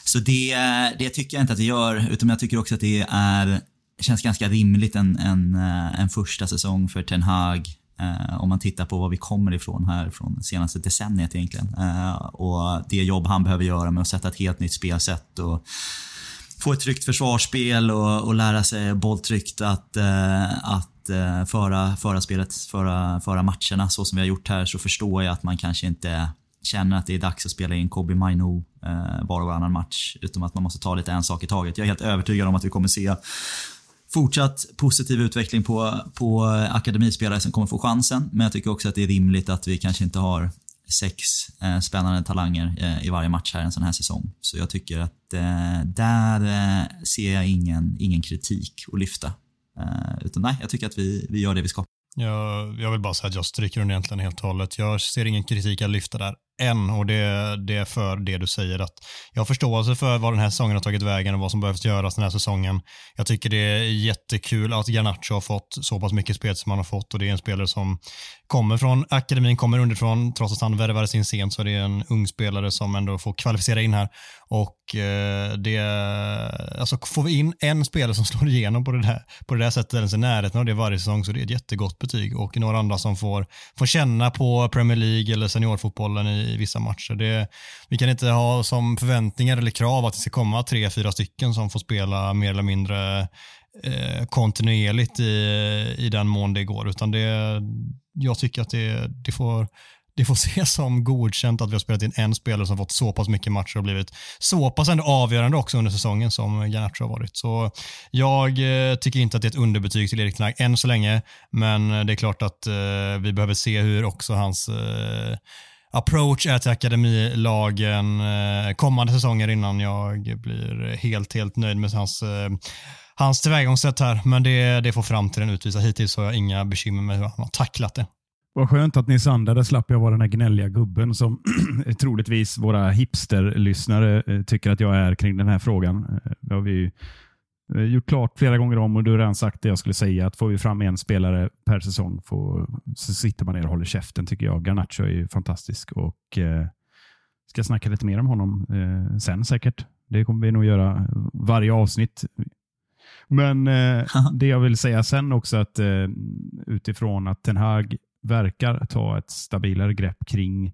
så det, det tycker jag inte att vi gör, utan jag tycker också att det är känns ganska rimligt en, en, eh, en första säsong för Ten Hag Eh, om man tittar på var vi kommer ifrån här från senaste decenniet egentligen. Eh, och det jobb han behöver göra med att sätta ett helt nytt spelsätt och få ett tryggt försvarsspel och, och lära sig bolltryckt att, eh, att eh, föra, föra spelet, föra, föra matcherna så som vi har gjort här så förstår jag att man kanske inte känner att det är dags att spela in Kobe Mainu eh, var och varannan match. Utan att man måste ta lite en sak i taget. Jag är helt övertygad om att vi kommer se fortsatt positiv utveckling på, på akademispelare som kommer få chansen. Men jag tycker också att det är rimligt att vi kanske inte har sex eh, spännande talanger eh, i varje match här en sån här säsong. Så jag tycker att eh, där eh, ser jag ingen, ingen kritik att lyfta. Eh, utan nej, jag tycker att vi, vi gör det vi ska. Jag, jag vill bara säga att jag stryker under egentligen helt och hållet. Jag ser ingen kritik att lyfta där än och det, det är för det du säger att jag har förståelse för vad den här säsongen har tagit vägen och vad som behövs göras den här säsongen. Jag tycker det är jättekul att Garnacho har fått så pass mycket spel som han har fått och det är en spelare som kommer från akademin, kommer underifrån, trots att han värvades in sent så är det en ung spelare som ändå får kvalificera in här och eh, det, alltså får vi in en spelare som slår igenom på det där, på det där sättet, ens i närheten av det varje säsong, så det är ett jättegott betyg och några andra som får, får känna på Premier League eller seniorfotbollen i, i vissa matcher. Det, vi kan inte ha som förväntningar eller krav att det ska komma tre, fyra stycken som får spela mer eller mindre eh, kontinuerligt i, i den mån det går, utan det, jag tycker att det, det får det får ses som godkänt att vi har spelat in en spelare som fått så pass mycket matcher och blivit så pass ändå avgörande också under säsongen som Garnacho har varit. Så jag eh, tycker inte att det är ett underbetyg till Erik Tenag än så länge, men det är klart att eh, vi behöver se hur också hans eh, approach är till akademilagen eh, kommande säsonger innan jag blir helt, helt nöjd med hans eh, hans tillvägagångssätt här, men det, det får framtiden utvisa. Hittills har jag inga bekymmer med hur han har tacklat det. Vad skönt att ni sandade slapp jag vara den här gnälliga gubben som troligtvis våra hipsterlyssnare eh, tycker att jag är kring den här frågan. Det har vi gjort klart flera gånger om och du har redan sagt det jag skulle säga. Att får vi fram en spelare per säsong får, så sitter man ner och håller käften tycker jag. Garnacho är fantastisk och eh, ska snacka lite mer om honom eh, sen säkert. Det kommer vi nog göra varje avsnitt. Men eh, det jag vill säga sen också att eh, utifrån att Ten Hag verkar ta ett stabilare grepp kring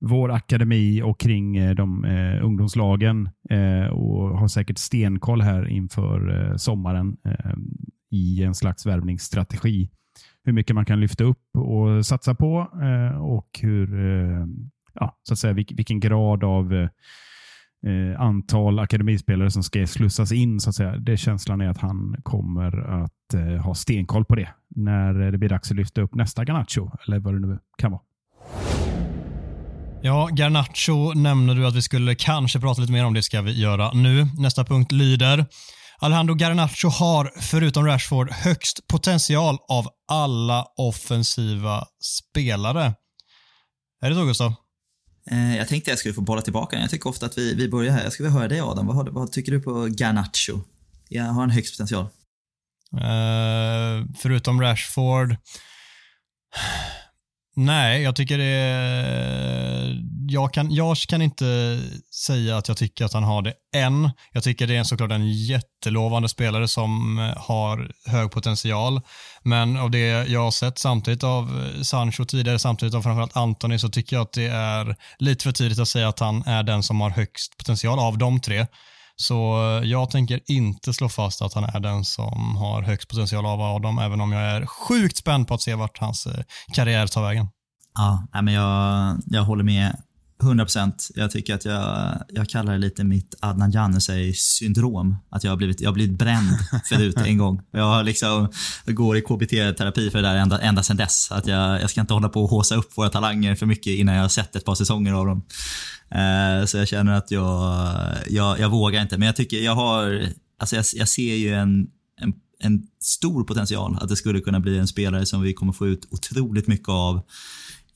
vår akademi och kring eh, de eh, ungdomslagen eh, och har säkert stenkoll här inför eh, sommaren eh, i en slags värvningsstrategi. Hur mycket man kan lyfta upp och satsa på eh, och hur, eh, ja, så att säga, vilken grad av eh, antal akademispelare som ska slussas in. Så att säga. Det känslan är att han kommer att ha stenkoll på det när det blir dags att lyfta upp nästa Ganacho eller vad det nu kan vara. Ja, Garnacho nämner du att vi skulle kanske prata lite mer om. Det ska vi göra nu. Nästa punkt lyder Alejandro Garnacho har, förutom Rashford, högst potential av alla offensiva spelare. Är det så, Gustav? Eh, jag tänkte jag skulle få bolla tillbaka. Jag tycker ofta att vi, vi börjar här. Jag skulle vilja höra dig Adam. Vad, har, vad tycker du på Garnacho? Jag har en högst potential. Uh, förutom Rashford. Nej, jag tycker det är... Jag kan, jag kan inte säga att jag tycker att han har det än. Jag tycker det är såklart en jättelovande spelare som eh, har hög potential. Men av det jag har sett samtidigt av eh, Sancho tidigare, samtidigt av framförallt Anthony, så tycker jag att det är lite för tidigt att säga att han är den som har högst potential av de tre. Så eh, jag tänker inte slå fast att han är den som har högst potential av Adam, även om jag är sjukt spänd på att se vart hans eh, karriär tar vägen. Ja, men jag, jag håller med 100%. Jag tycker att jag, jag kallar det lite mitt Adnan Januzaj-syndrom. Att jag har blivit, jag har blivit bränd förut en gång. Jag, har liksom, jag går i KBT-terapi för det där ända, ända sedan dess. Att jag, jag ska inte hålla på och håsa upp våra talanger för mycket innan jag har sett ett par säsonger av dem. Eh, så jag känner att jag, jag, jag vågar inte. Men jag tycker jag har, alltså jag, jag ser ju en, en, en stor potential att det skulle kunna bli en spelare som vi kommer få ut otroligt mycket av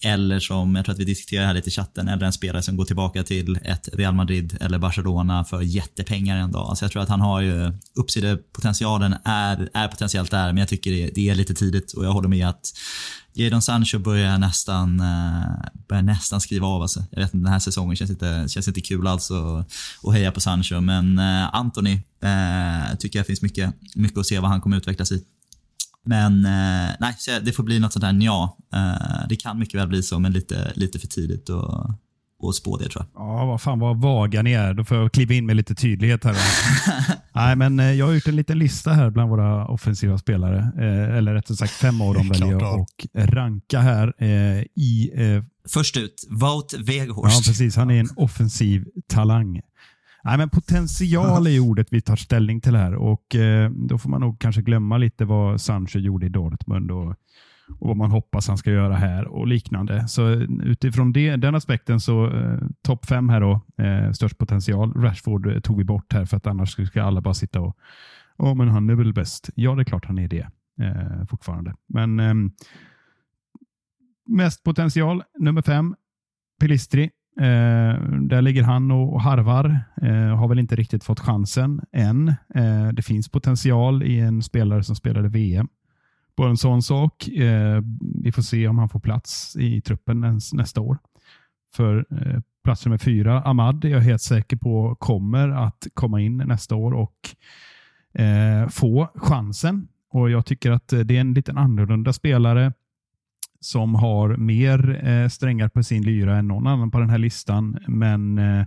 eller som, jag tror att vi diskuterade här lite i chatten, eller en spelare som går tillbaka till ett Real Madrid eller Barcelona för jättepengar en dag. Så jag tror att han har ju, uppsidepotentialen är, är potentiellt där, men jag tycker det, det är lite tidigt och jag håller med att Jadon Sancho börjar nästan, eh, börjar nästan skriva av alltså. Jag vet inte, den här säsongen känns inte, känns inte kul alls att, att heja på Sancho, men eh, Anthony eh, tycker jag finns mycket, mycket att se vad han kommer utvecklas i. Men eh, nej, det får bli något sånt där ja. Eh, det kan mycket väl bli så, men lite, lite för tidigt att, att spå det tror jag. Ja, vad fan vad vaga ni är. Då får jag kliva in med lite tydlighet här. nej, men eh, jag har gjort en liten lista här bland våra offensiva spelare. Eh, eller rättare sagt fem av dem väljer jag att ranka här eh, i... Eh, Först ut, Wout Weghorst. Ja, precis. Han är en offensiv talang. Nej, men potential är ordet vi tar ställning till här och eh, då får man nog kanske glömma lite vad Sancho gjorde i Dortmund och, och vad man hoppas han ska göra här och liknande. Så utifrån det, den aspekten så eh, topp fem här då, eh, störst potential. Rashford eh, tog vi bort här för att annars ska alla bara sitta och Ja, men han är väl bäst. Ja, det är klart han är det eh, fortfarande. Men eh, mest potential, nummer fem, Pelistri, eh, där ligger han och, och harvar. Eh, har väl inte riktigt fått chansen än. Eh, det finns potential i en spelare som spelade VM. Bara en sån sak. Eh, vi får se om han får plats i truppen ens, nästa år. För eh, plats nummer fyra, Ahmad, är jag helt säker på kommer att komma in nästa år och eh, få chansen. Och Jag tycker att eh, det är en liten annorlunda spelare som har mer eh, strängar på sin lyra än någon annan på den här listan. Men eh,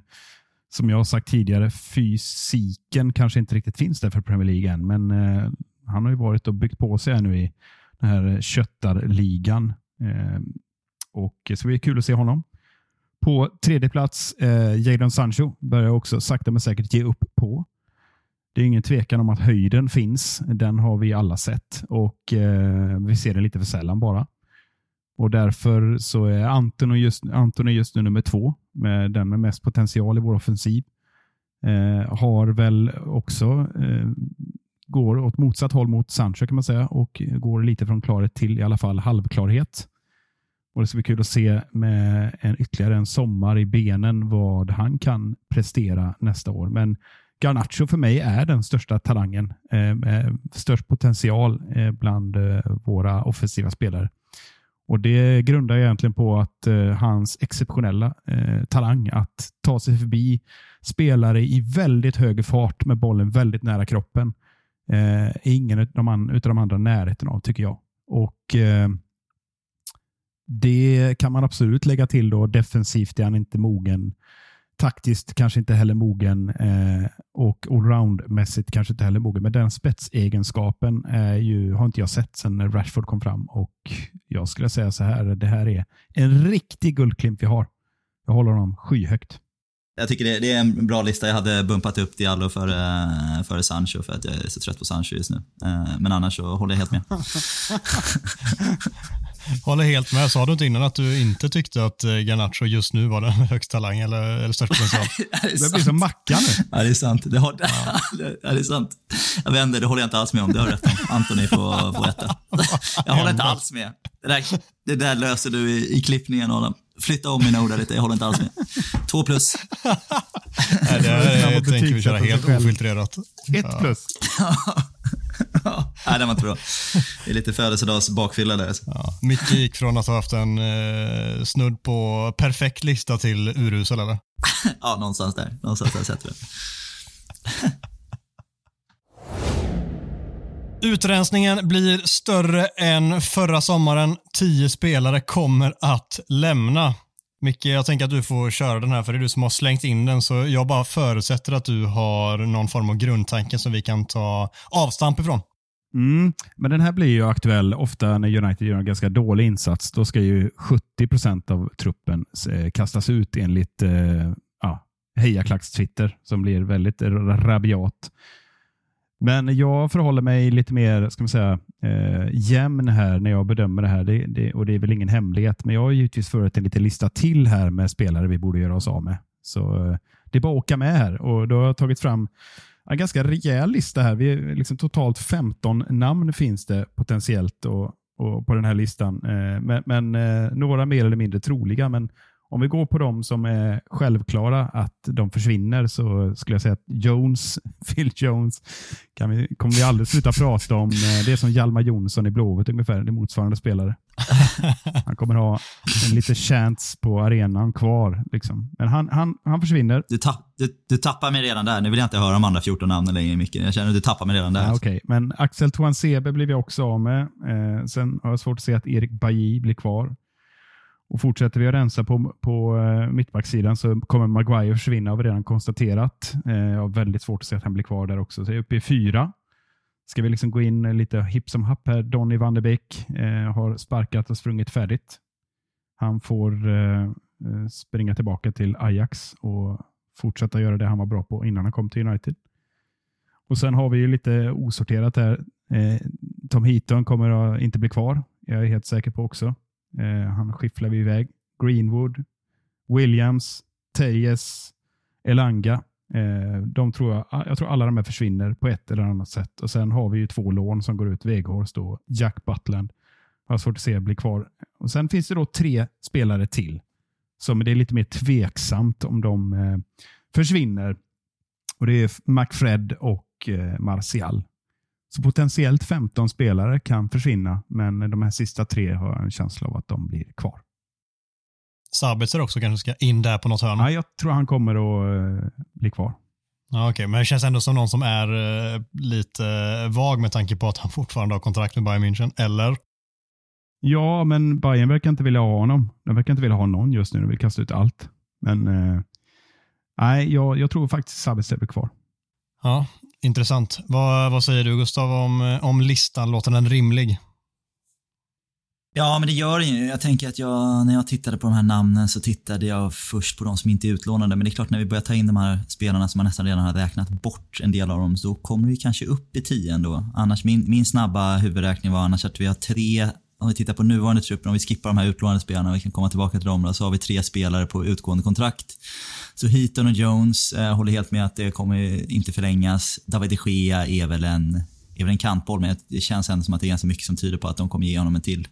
som jag har sagt tidigare, fysiken kanske inte riktigt finns där för Premier League än. Men eh, han har ju varit och byggt på sig här nu i den här köttarligan. Eh, och det ska bli kul att se honom. På tredje plats, eh, Jadon Sancho börjar också sakta men säkert ge upp på. Det är ingen tvekan om att höjden finns. Den har vi alla sett och eh, vi ser den lite för sällan bara. Och Därför så är Anton, just, Anton är just nu nummer två, med den med mest potential i vår offensiv. Eh, har väl också eh, går åt motsatt håll mot Sancho kan man säga och går lite från klarhet till i alla fall halvklarhet. Och Det ska bli kul att se med en ytterligare en sommar i benen vad han kan prestera nästa år. Men Garnacho för mig är den största talangen, eh, störst potential eh, bland eh, våra offensiva spelare. Och Det grundar egentligen på att eh, hans exceptionella eh, talang att ta sig förbi spelare i väldigt hög fart med bollen väldigt nära kroppen eh, är ingen av de, utav de andra närheten av, tycker jag. Och eh, Det kan man absolut lägga till. då Defensivt är han inte mogen taktiskt kanske inte heller mogen eh, och allroundmässigt kanske inte heller mogen. Men den spetsegenskapen är ju, har inte jag sett sedan Rashford kom fram och jag skulle säga så här, det här är en riktig guldklimp vi har. Jag håller honom skyhögt. Jag tycker det, det, är en bra lista. Jag hade bumpat upp Diallo före, före Sancho för att jag är så trött på Sancho just nu. Eh, men annars så håller jag helt med. Håller helt med. Sa du inte innan att du inte tyckte att eh, Garnacho just nu var den högst talang eller, eller störst potential? det, blir som Mackan nu. Ja, det är sant. Det, har, ja. ja, det är sant. Jag vänder, det håller jag inte alls med om. Det har rätt. Antoni får, får rätta. Jag håller inte alls med. Det där, det där löser du i, i klippningen, Adam. Flytta om mina ord lite, jag håller inte alls med. Två plus. Nej, det här jag tänker vi köra helt ofiltrerat. Ett plus. Nej, den var inte bra. Det är lite födelsedags bakfylla där. Ja, Micke gick från att ha haft en eh, snudd på perfekt lista till urusel, eller? ja, någonstans där. Någonstans där sätter vi Utrensningen blir större än förra sommaren. Tio spelare kommer att lämna. Micke, jag tänker att du får köra den här för det är du som har slängt in den så jag bara förutsätter att du har någon form av grundtanke som vi kan ta avstamp ifrån. Mm, men den här blir ju aktuell ofta när United gör en ganska dålig insats. Då ska ju 70 procent av truppen eh, kastas ut enligt eh, ja, hejaklacks-Twitter som blir väldigt rabiat. Men jag förhåller mig lite mer ska man säga, eh, jämn här när jag bedömer det här. Det, det, och Det är väl ingen hemlighet, men jag har givetvis förut en liten lista till här med spelare vi borde göra oss av med. Så eh, Det är bara att åka med här. och Då har jag tagit fram en ganska rejäl lista här. Vi är liksom totalt 15 namn finns det potentiellt och, och på den här listan. Eh, men, men eh, några mer eller mindre troliga. Men om vi går på de som är självklara att de försvinner så skulle jag säga att Jones, Phil Jones, kan vi, kommer vi aldrig sluta prata om. Eh, det är som Hjalmar Jonsson i Blåvitt ungefär, det är motsvarande spelare. Han kommer ha en liten chance på arenan kvar. Liksom. Men han, han, han försvinner. Du, tapp, du, du, tappar mig redan där. Nu vill jag inte höra de andra 14 namnen längre Micke. Jag känner att du tappar mig redan där. Ja, okay. Men Axel Tuansebe blir vi också av med. Eh, sen har jag svårt att se att Erik Bailly blir kvar. Och Fortsätter vi att rensa på, på eh, mittbacksidan så kommer Maguire försvinna har vi redan konstaterat. Eh, jag har väldigt svårt att se att han blir kvar där också. Så jag är uppe i fyra. Ska vi liksom gå in lite hipp som happ här. Donny van de Beek eh, har sparkat och sprungit färdigt. Han får springa tillbaka till Ajax och fortsätta göra det han var bra på innan han kom till United. Och Sen har vi ju lite osorterat här. Tom Heaton kommer att inte bli kvar. Jag är helt säker på också. Eh, han skifflar vi iväg. Greenwood, Williams, Tejes, Elanga. Eh, de tror jag, jag tror alla de här försvinner på ett eller annat sätt. Och Sen har vi ju två lån som går ut. Weghorst och Jack Butland. Har svårt att se bli kvar. Och Sen finns det då tre spelare till Som det är lite mer tveksamt om de eh, försvinner. Och Det är McFred och eh, Martial. Så potentiellt 15 spelare kan försvinna, men de här sista tre har jag en känsla av att de blir kvar. Sabitzer också kanske ska in där på något hörn? Ja, jag tror han kommer att uh, bli kvar. Ja, Okej, okay. men det känns ändå som någon som är uh, lite uh, vag med tanke på att han fortfarande har kontrakt med Bayern München, eller? Ja, men Bayern verkar inte vilja ha honom. De verkar inte vilja ha någon just nu. De vill kasta ut allt. Men nej, jag, jag tror faktiskt Sabitzer blir kvar. Ja, intressant. Vad, vad säger du Gustav om, om listan? Låter den rimlig? Ja, men det gör den ju. Jag tänker att jag, när jag tittade på de här namnen så tittade jag först på de som inte är utlånade. Men det är klart, när vi börjar ta in de här spelarna som man nästan redan har räknat bort en del av dem, så kommer vi kanske upp i tio ändå. Annars, min, min snabba huvudräkning var annars att vi har tre om vi tittar på nuvarande truppen, om vi skippar de här utlånade spelarna, vi kan komma tillbaka till dem, då, så har vi tre spelare på utgående kontrakt. Så Heaton och Jones eh, håller helt med att det kommer inte förlängas. David de Gea är väl en, är väl en kantboll, men det känns ändå som att det är ganska mycket som tyder på att de kommer ge honom en till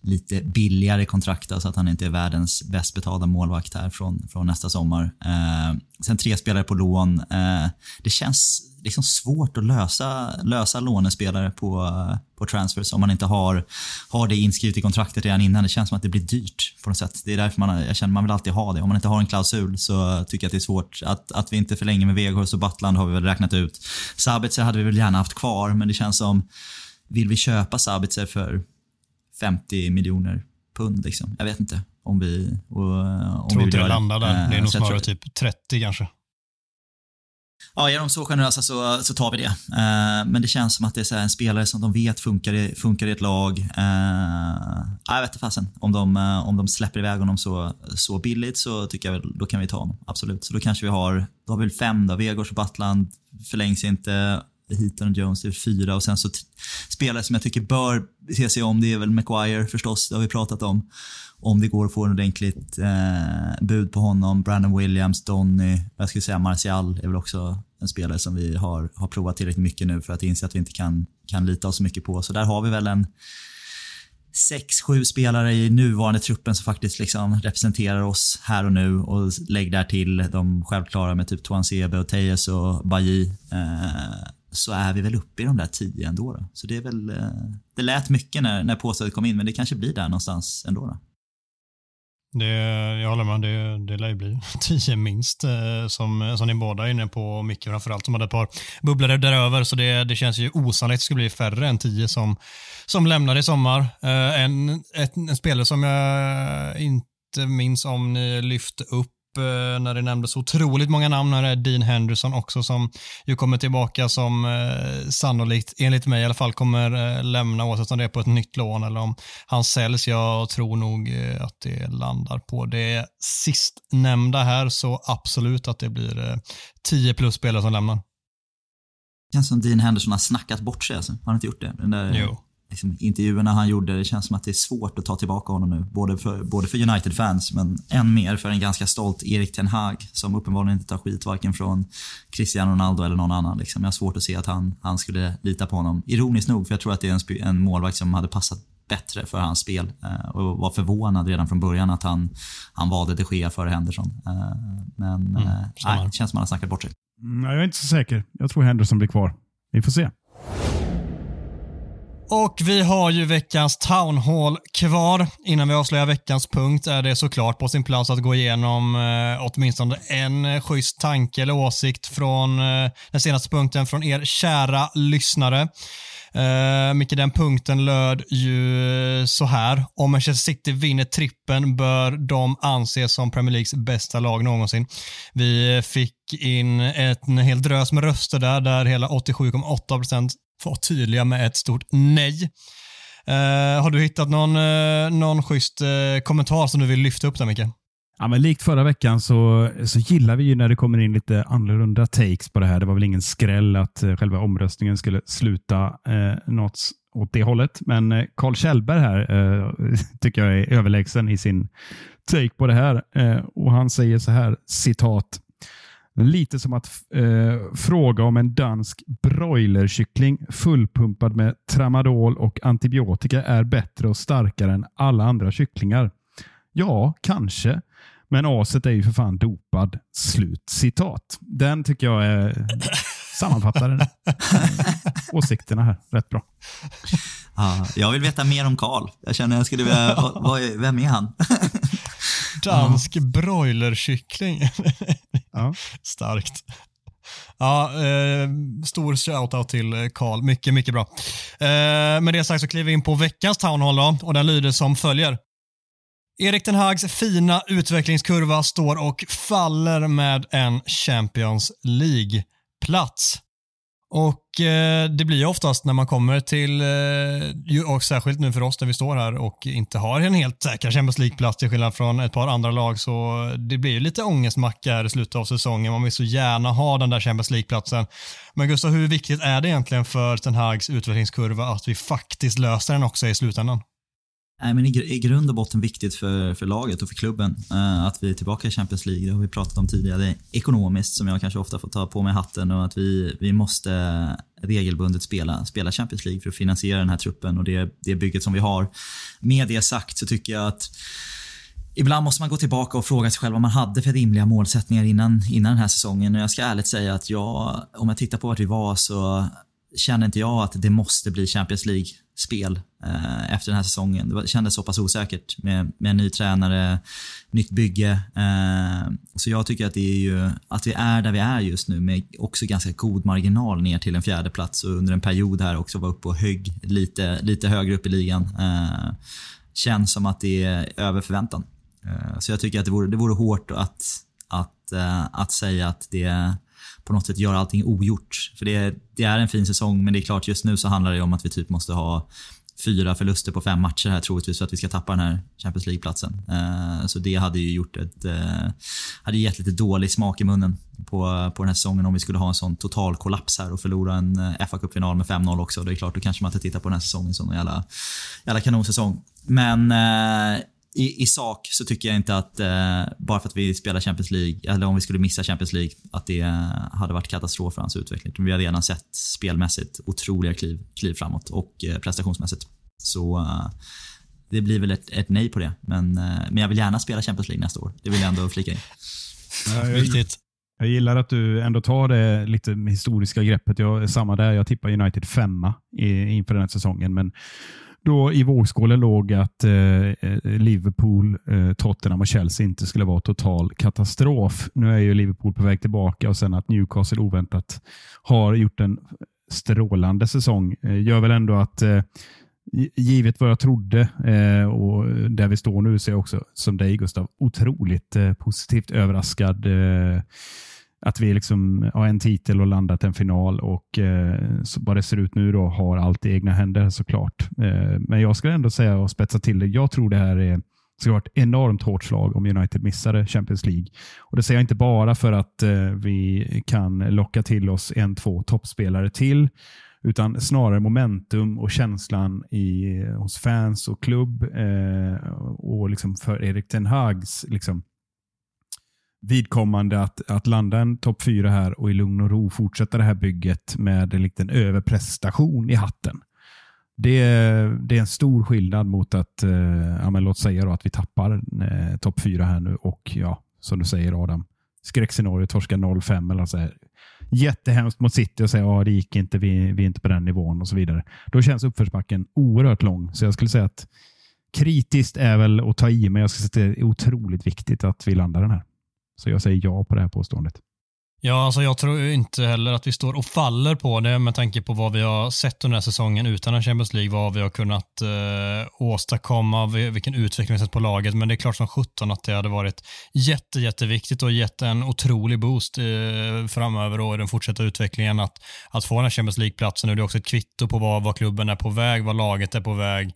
lite billigare kontrakt, så alltså att han inte är världens bäst betalda målvakt här från, från nästa sommar. Eh, sen tre spelare på lån. Eh, det känns liksom svårt att lösa, lösa lånespelare på, på transfers om man inte har, har det inskrivet i kontraktet redan innan. Det känns som att det blir dyrt på något sätt. Det är därför man, jag känner man vill alltid ha det. Om man inte har en klausul så tycker jag att det är svårt. Att, att vi inte förlänger med Veghorst och Battland har vi väl räknat ut. Sabitzer hade vi väl gärna haft kvar, men det känns som, vill vi köpa Sabitzer för 50 miljoner pund liksom? Jag vet inte om vi... Och, om tror vi inte det landar där. Det är nog snarare typ 30 kanske. Ja, är de så generösa så, så tar vi det. Uh, men det känns som att det är en spelare som de vet funkar i, funkar i ett lag. Uh, jag vet inte fasen. Om de, uh, om de släpper iväg honom så, så billigt så tycker jag väl, då kan vi ta honom. Absolut. Så då kanske vi har, då har vi väl fem då. Vegors och Battland förlängs inte. Heaton och Jones är fyra och sen så spelare som jag tycker bör se sig om, det är väl Maguire förstås, det har vi pratat om. Om det går att få en ordentligt eh, bud på honom. Brandon Williams, Donny, jag skulle säga Martial är väl också en spelare som vi har, har provat tillräckligt mycket nu för att inse att vi inte kan, kan lita oss så mycket på. Så där har vi väl en sex, sju spelare i nuvarande truppen som faktiskt liksom representerar oss här och nu och lägg där till de självklara med typ Toan Sebe och Tejes och Baji. Eh, så är vi väl uppe i de där tio ändå. Då. Så det är väl, eh, det lät mycket när, när påståendet kom in, men det kanske blir där någonstans ändå. Då. Det, jag håller med, det, det lär ju bli tio minst eh, som, som ni båda är inne på, Micke framförallt som hade ett par bubblare däröver, så det, det känns ju osannolikt att det skulle bli färre än tio som, som lämnar i sommar. Eh, en, ett, en spelare som jag inte minns om ni lyfte upp när det nämndes otroligt många namn. Här är Dean Henderson också som ju kommer tillbaka som eh, sannolikt, enligt mig i alla fall, kommer eh, lämna oavsett om det är på ett nytt lån eller om han säljs. Jag tror nog eh, att det landar på det sistnämnda här, så absolut att det blir eh, 10 plus spelare som lämnar. Det känns som Dean Henderson har snackat bort sig. Alltså. Har han inte gjort det? Den där, jo liksom, intervjuerna han gjorde, det känns som att det är svårt att ta tillbaka honom nu. Både för, både för United-fans, men än mer för en ganska stolt Erik Ten Hag som uppenbarligen inte tar skit varken från Cristiano Ronaldo eller någon annan. Liksom. Jag har svårt att se att han, han skulle lita på honom. Ironiskt nog, för jag tror att det är en, en målvakt som hade passat bättre för hans spel eh, och var förvånad redan från början att han, han valde de Gea före Henderson. Eh, men mm, eh, nej, det känns som att han har snackat bort sig. Mm, jag är inte så säker. Jag tror Henderson blir kvar. Vi får se. Och vi har ju veckans Town Hall kvar. Innan vi avslöjar veckans punkt är det såklart på sin plats att gå igenom eh, åtminstone en eh, schysst tanke eller åsikt från eh, den senaste punkten från er kära lyssnare. Uh, Micke, den punkten löd ju eh, så här. Om Manchester City vinner trippen bör de anses som Premier Leagues bästa lag någonsin. Vi fick in ett, en hel drös med röster där, där hela 87,8% var tydliga med ett stort nej. Eh, har du hittat någon, eh, någon schysst eh, kommentar som du vill lyfta upp där Micke? Ja, men likt förra veckan så, så gillar vi ju när det kommer in lite annorlunda takes på det här. Det var väl ingen skräll att eh, själva omröstningen skulle sluta eh, något åt det hållet. Men eh, Carl Kjellberg här eh, tycker jag är överlägsen i sin take på det här. Eh, och Han säger så här, citat. Lite som att eh, fråga om en dansk broilerkyckling fullpumpad med tramadol och antibiotika är bättre och starkare än alla andra kycklingar. Ja, kanske. Men aset är ju för fan dopad. Slut citat. Den tycker jag är sammanfattar åsikterna här rätt bra. Ja, jag vill veta mer om Karl. Jag känner att jag skulle vilja, vad, vem är han? Dansk broilerkyckling. ja. Starkt. Ja, eh, stor shoutout till eh, Karl. Mycket, mycket bra. Eh, med det sagt så kliver vi in på veckans Town Hall då, och den lyder som följer. Erik den Hags fina utvecklingskurva står och faller med en Champions League-plats. Och eh, Det blir oftast när man kommer till, eh, och särskilt nu för oss där vi står här och inte har en helt säker Champions League-plats till skillnad från ett par andra lag, så det blir ju lite ångestmacka här i slutet av säsongen. Man vill så gärna ha den där Champions League-platsen. Men Gustav, hur viktigt är det egentligen för Ten Hags utvecklingskurva att vi faktiskt löser den också i slutändan? Nej, men i, i grund och botten viktigt för, för laget och för klubben uh, att vi är tillbaka i Champions League. Det har vi pratat om tidigare. Ekonomiskt, som jag kanske ofta får ta på mig hatten och att vi, vi måste regelbundet spela, spela Champions League för att finansiera den här truppen och det, det bygget som vi har. Med det sagt så tycker jag att Ibland måste man gå tillbaka och fråga sig själv vad man hade för rimliga målsättningar innan, innan den här säsongen. Och jag ska ärligt säga att jag, om jag tittar på vart vi var så kände inte jag att det måste bli Champions League-spel eh, efter den här säsongen. Det kändes så pass osäkert med, med en ny tränare, nytt bygge. Eh, så jag tycker att det är ju, att vi är där vi är just nu med också ganska god marginal ner till en fjärde plats och under en period här också var uppe och högg lite, lite högre upp i ligan. Eh, känns som att det är över förväntan. Eh, så jag tycker att det vore, det vore hårt att, att, eh, att säga att det på något sätt göra allting ogjort. För det, det är en fin säsong, men det är klart just nu så handlar det om att vi typ måste ha fyra förluster på fem matcher här troligtvis för att vi ska tappa den här Champions League-platsen. Uh, så det hade ju gjort ett, uh, hade gett lite dålig smak i munnen på, på den här säsongen om vi skulle ha en sån total kollaps här och förlora en eh, uh, fa Cup-final med 5-0 också. Det är klart, då kanske man inte tittar på den här säsongen som en jävla, jävla kanonsäsong. Men i, i sak så tycker jag inte att eh, bara för att vi spelar Champions League, eller om vi skulle missa Champions League, att det hade varit katastrof för hans utveckling. Vi har redan sett spelmässigt otroliga kliv, kliv framåt och eh, prestationsmässigt. Så eh, det blir väl ett, ett, nej på det. Men, eh, men jag vill gärna spela Champions League nästa år. Det vill jag ändå flika in. Ja, Viktigt. Jag gillar att du ändå tar det lite historiska greppet. Jag, samma där, jag tippar United femma inför den här säsongen, men då i vågskålen låg att eh, eh, Liverpool, eh, Tottenham och Chelsea inte skulle vara total katastrof. Nu är ju Liverpool på väg tillbaka och sen att Newcastle oväntat har gjort en strålande säsong eh, gör väl ändå att eh, givet vad jag trodde eh, och där vi står nu så är jag också som dig Gustav otroligt eh, positivt överraskad att vi liksom har en titel och landat en final och eh, så vad det ser ut nu då har allt i egna händer såklart. Eh, men jag skulle ändå säga och spetsa till det. Jag tror det här är ska vara ett enormt hårt slag om United missade Champions League. Och Det säger jag inte bara för att eh, vi kan locka till oss en, två toppspelare till, utan snarare momentum och känslan i, hos fans och klubb eh, och liksom för Erik Ten Hags liksom, vidkommande att, att landa en topp fyra här och i lugn och ro fortsätta det här bygget med en liten överprestation i hatten. Det, det är en stor skillnad mot att, eh, ja, men låt säga att vi tappar eh, topp fyra här nu och ja, som du säger Adam, skräckscenario, torska 0-5 eller så här. Jättehemskt mot City och säga att ja, det gick inte, vi, vi är inte på den nivån och så vidare. Då känns uppförsbacken oerhört lång. Så jag skulle säga att kritiskt är väl att ta i, men jag skulle säga att det är otroligt viktigt att vi landar den här. Så jag säger ja på det här påståendet. Ja, alltså jag tror inte heller att vi står och faller på det med tanke på vad vi har sett under den här säsongen utan en Champions League, vad vi har kunnat eh, åstadkomma, vilken utveckling vi sett på laget. Men det är klart som sjutton att det hade varit jätte, jätteviktigt och gett en otrolig boost eh, framöver och i den fortsatta utvecklingen att, att få den här Champions League-platsen. Det är också ett kvitto på vad, vad klubben är på väg, vad laget är på väg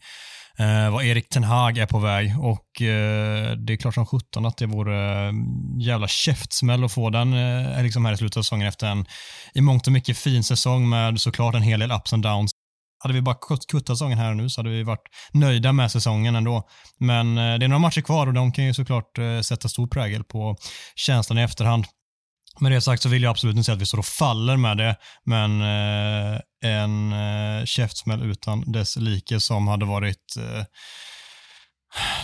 eh, vad Erik Ten Hag är på väg och eh, det är klart som sjutton att det vore eh, jävla käftsmäll att få den eh, liksom här i slutet av säsongen efter en i mångt och mycket fin säsong med såklart en hel del ups and downs. Hade vi bara kuttat säsongen här och nu så hade vi varit nöjda med säsongen ändå. Men eh, det är några matcher kvar och de kan ju såklart eh, sätta stor prägel på känslan i efterhand. Med det sagt så vill jag absolut inte säga att vi står och faller med det, men eh, en eh, käftsmäll utan dess like som hade varit eh,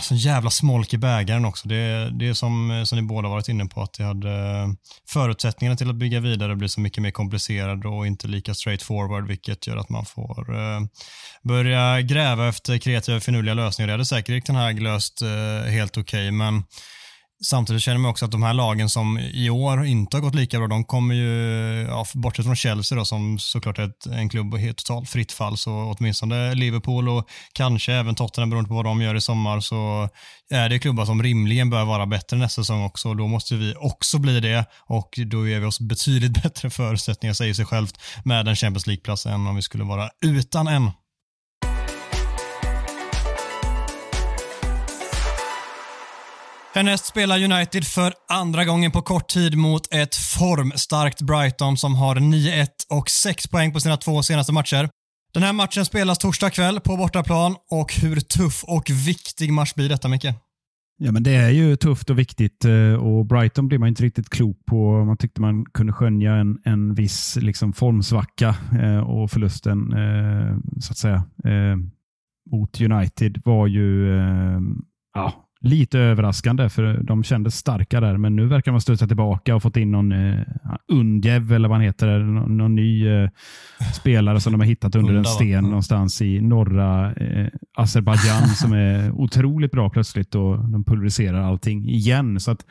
sån jävla smolk i bägaren också. Det, det är som, eh, som ni båda varit inne på, att det hade eh, förutsättningarna till att bygga vidare blir så mycket mer komplicerade och inte lika straightforward, vilket gör att man får eh, börja gräva efter kreativa finurliga lösningar. Det hade säkert den här löst eh, helt okej, okay, men Samtidigt känner man också att de här lagen som i år inte har gått lika bra, de kommer ju, ja, bortsett från Chelsea då, som såklart är ett, en klubb helt totalt fritt fall, så åtminstone Liverpool och kanske även Tottenham beroende på vad de gör i sommar, så är det klubbar som rimligen bör vara bättre nästa säsong också. Då måste vi också bli det och då ger vi oss betydligt bättre förutsättningar, säger sig självt, med en Champions League-plats än om vi skulle vara utan en. Härnäst spelar United för andra gången på kort tid mot ett formstarkt Brighton som har 9-1 och 6 poäng på sina två senaste matcher. Den här matchen spelas torsdag kväll på bortaplan och hur tuff och viktig match blir detta Micke? Ja, men det är ju tufft och viktigt eh, och Brighton blir man inte riktigt klok på. Man tyckte man kunde skönja en, en viss liksom formsvacka eh, och förlusten eh, så att säga mot United var ju ja, lite överraskande för de kändes starka där, men nu verkar man studsa tillbaka och fått in någon eh, Undjev eller vad han heter, någon, någon ny eh, spelare som de har hittat under en sten någonstans i norra eh, Azerbajdzjan som är otroligt bra plötsligt och de pulveriserar allting igen. Så att,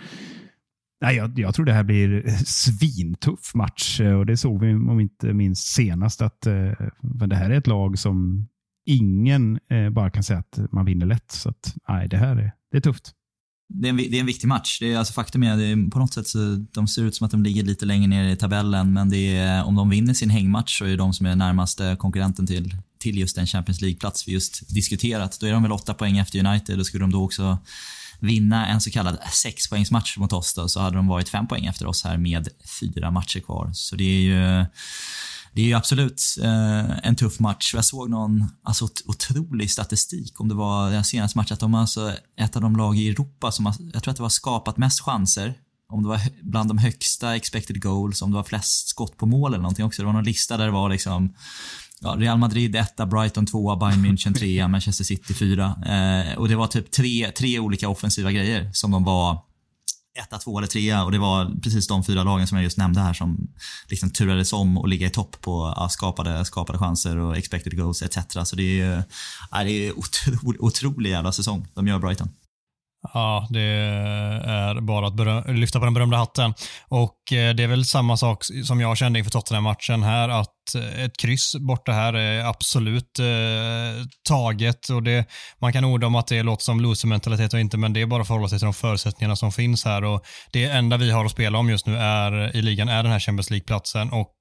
nej, jag, jag tror det här blir svintuff match och det såg vi om inte minst senast att eh, det här är ett lag som ingen eh, bara kan säga att man vinner lätt. Så att, nej, det här är, det är tufft. Det är, en, det är en viktig match. Det är, alltså, faktum är att på något sätt så de ser ut som att de ligger lite längre ner i tabellen, men det är, om de vinner sin hängmatch så är de som är närmaste konkurrenten till, till just den Champions League-plats vi just diskuterat. Då är de väl åtta poäng efter United och skulle de då också vinna en så kallad sexpoängsmatch mot oss då, så hade de varit fem poäng efter oss här med fyra matcher kvar. Så det är ju det är ju absolut eh, en tuff match. Jag såg någon alltså, otrolig statistik om det var den senaste matchen. Att de är alltså ett av de lag i Europa som har, jag tror att det var skapat mest chanser. Om det var bland de högsta expected goals, om det var flest skott på mål eller någonting också. Det var någon lista där det var liksom ja, Real Madrid 1, Brighton 2, Bayern München 3, Manchester City 4. Eh, och det var typ tre, tre olika offensiva grejer som de var etta, två eller trea och det var precis de fyra lagen som jag just nämnde här som liksom turades om och ligga i topp på ja, skapade, skapade chanser och expected goals etc. Så det är ju ja, det är otrolig jävla säsong de gör Brighton. Ja, det är bara att lyfta på den berömda hatten. Och eh, det är väl samma sak som jag kände inför Tottenham-matchen här, att eh, ett kryss borta här är absolut eh, taget. Och det, man kan orda om att det låter som loser-mentalitet och inte, men det är bara att förhålla sig till de förutsättningarna som finns här. Och det enda vi har att spela om just nu är, i ligan är den här Champions League-platsen. Och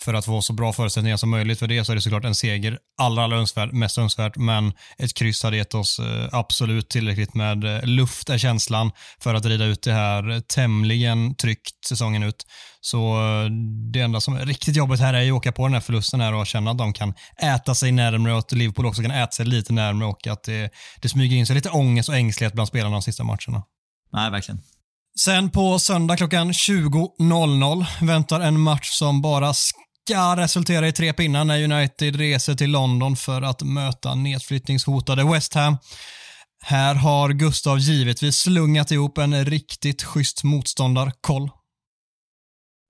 för att få så bra förutsättningar som möjligt för det så är det såklart en seger allra, allra önskvärd, mest önskvärt, men ett kryss hade gett oss eh, absolut tillräckligt med eh, luft är känslan för att rida ut det här tämligen tryggt säsongen ut. Så eh, det enda som är riktigt jobbigt här är ju att åka på den här förlusten här och känna att de kan äta sig närmre och att Liverpool också kan äta sig lite närmre och att det, det smyger in sig lite ångest och ängslighet bland spelarna de sista matcherna. Nej, verkligen. Sen på söndag klockan 20.00 väntar en match som bara ska resultera i tre pinnar när United reser till London för att möta nedflyttningshotade West Ham. Här har Gustav givetvis slungat ihop en riktigt schysst motståndarkoll.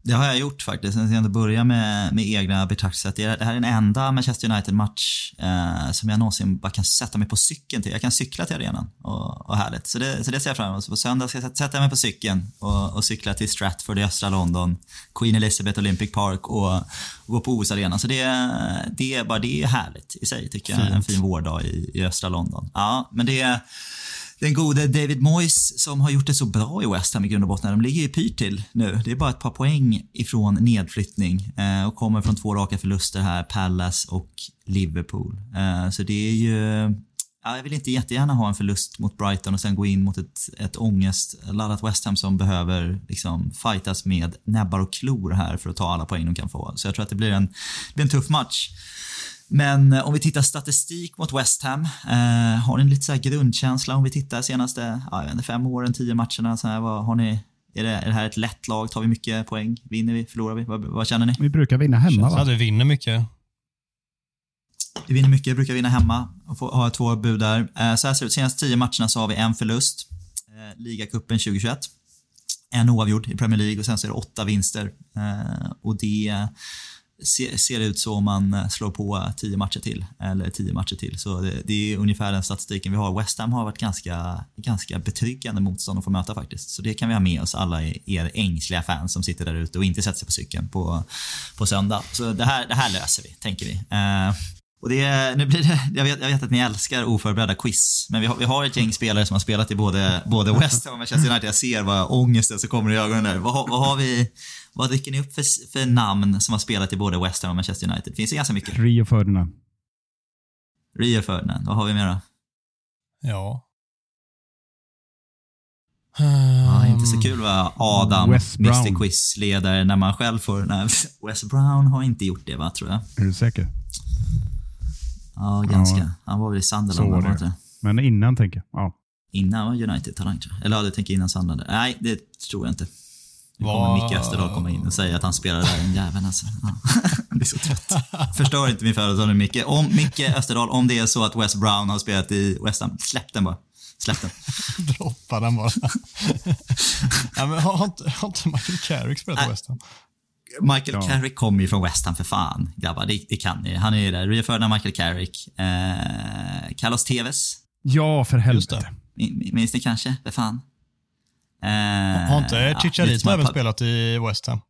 Det har jag gjort faktiskt. Jag inte börja med, med egna betraktelsesätt. Det här är den enda Manchester United-match eh, som jag någonsin bara kan sätta mig på cykeln till. Jag kan cykla till arenan och, och härligt. Så det, så det ser jag fram emot. Så på söndag ska jag sätta mig på cykeln och, och cykla till Stratford i östra London, Queen Elizabeth Olympic Park och, och gå på OS Arena. Så det, det, bara, det är härligt i sig tycker jag. Fint. En fin vårdag i, i östra London. Ja, men det den gode David Moyes som har gjort det så bra i West Ham i grund och botten. De ligger ju pyrt till nu. Det är bara ett par poäng ifrån nedflyttning eh, och kommer från två raka förluster här, Palace och Liverpool. Eh, så det är ju Ja, jag vill inte jättegärna ha en förlust mot Brighton och sen gå in mot ett, ett ångestladdat West Ham som behöver liksom fightas med näbbar och klor här för att ta alla poäng de kan få. Så jag tror att det blir en, det blir en tuff match. Men eh, om vi tittar statistik mot West Ham, eh, har ni lite så grundkänsla om vi tittar senaste ja, inte, fem åren, tio matcherna? Så här, vad, har ni, är det, är det här ett lätt lag? Tar vi mycket poäng? Vinner vi? Förlorar vi? Vad, vad känner ni? Vi brukar vinna hemma va? att vi vinner mycket. Vi vinner mycket, brukar vinna hemma och få, ha två bud där. Eh, så här ser det ut. Senaste tio matcherna så har vi en förlust. Eh, Ligacupen 2021. En oavgjord i Premier League och sen så är det åtta vinster. Eh, och det ser, det ut så om man eh, slår på eh, tio matcher till, eller tio matcher till. Så det, det är ungefär den statistiken vi har. West Ham har varit ganska, ganska betryggande motstånd att få möta faktiskt. Så det kan vi ha med oss, alla er ängsliga fans som sitter där ute och inte sätter sig på cykeln på, på söndag. Så det här, det här löser vi, tänker vi. Eh, och det, nu blir det, jag, vet, jag vet att ni älskar oförberedda quiz, men vi har, vi har ett gäng spelare som har spelat i både, både West Ham och Manchester United. Jag ser vad ångesten som kommer i ögonen där. Vad, vad har vi, vad dricker ni upp för, för namn som har spelat i både West Ham och Manchester United? Finns det ganska mycket? Rio Ferdinand. Rio Ferdinand. Vad har vi mer då? Ja. Ja, inte så kul va? Adam, Mr. Quiz-ledare, när man själv får... Nej, Wes Brown har inte gjort det va, tror jag. Är du säker? Ja, ganska. Ja. Han var väl i Så Sunderland, var det? Men innan tänker jag. Ja. Innan var United-talang tror jag. Eller ja, du tänker innan Sunderland. Nej, det tror jag inte. Nu kommer Micke Österdahl komma in och säga att han spelar där, den jäveln alltså. Ja. Jag blir så trött. Förstör inte min födelsedag Micke. Om, Micke Österdahl, om det är så att Wes Brown har spelat i West Ham, släpp den bara. Släpp den. Droppa den bara. ja, men har, inte, har inte Michael Carrick spelat i. West Ham? Michael Ja. Carrick kommer ju från West Ham för fan, grabbar. Det, det kan ni. Han är ju där. Rio Ferdinand, Michael Carrick. Eh, Carlos Tevez. ja, för helvete. Min- Minns ni kanske? För fan. Eh, Har inte Chicharito även spelat i West Ham?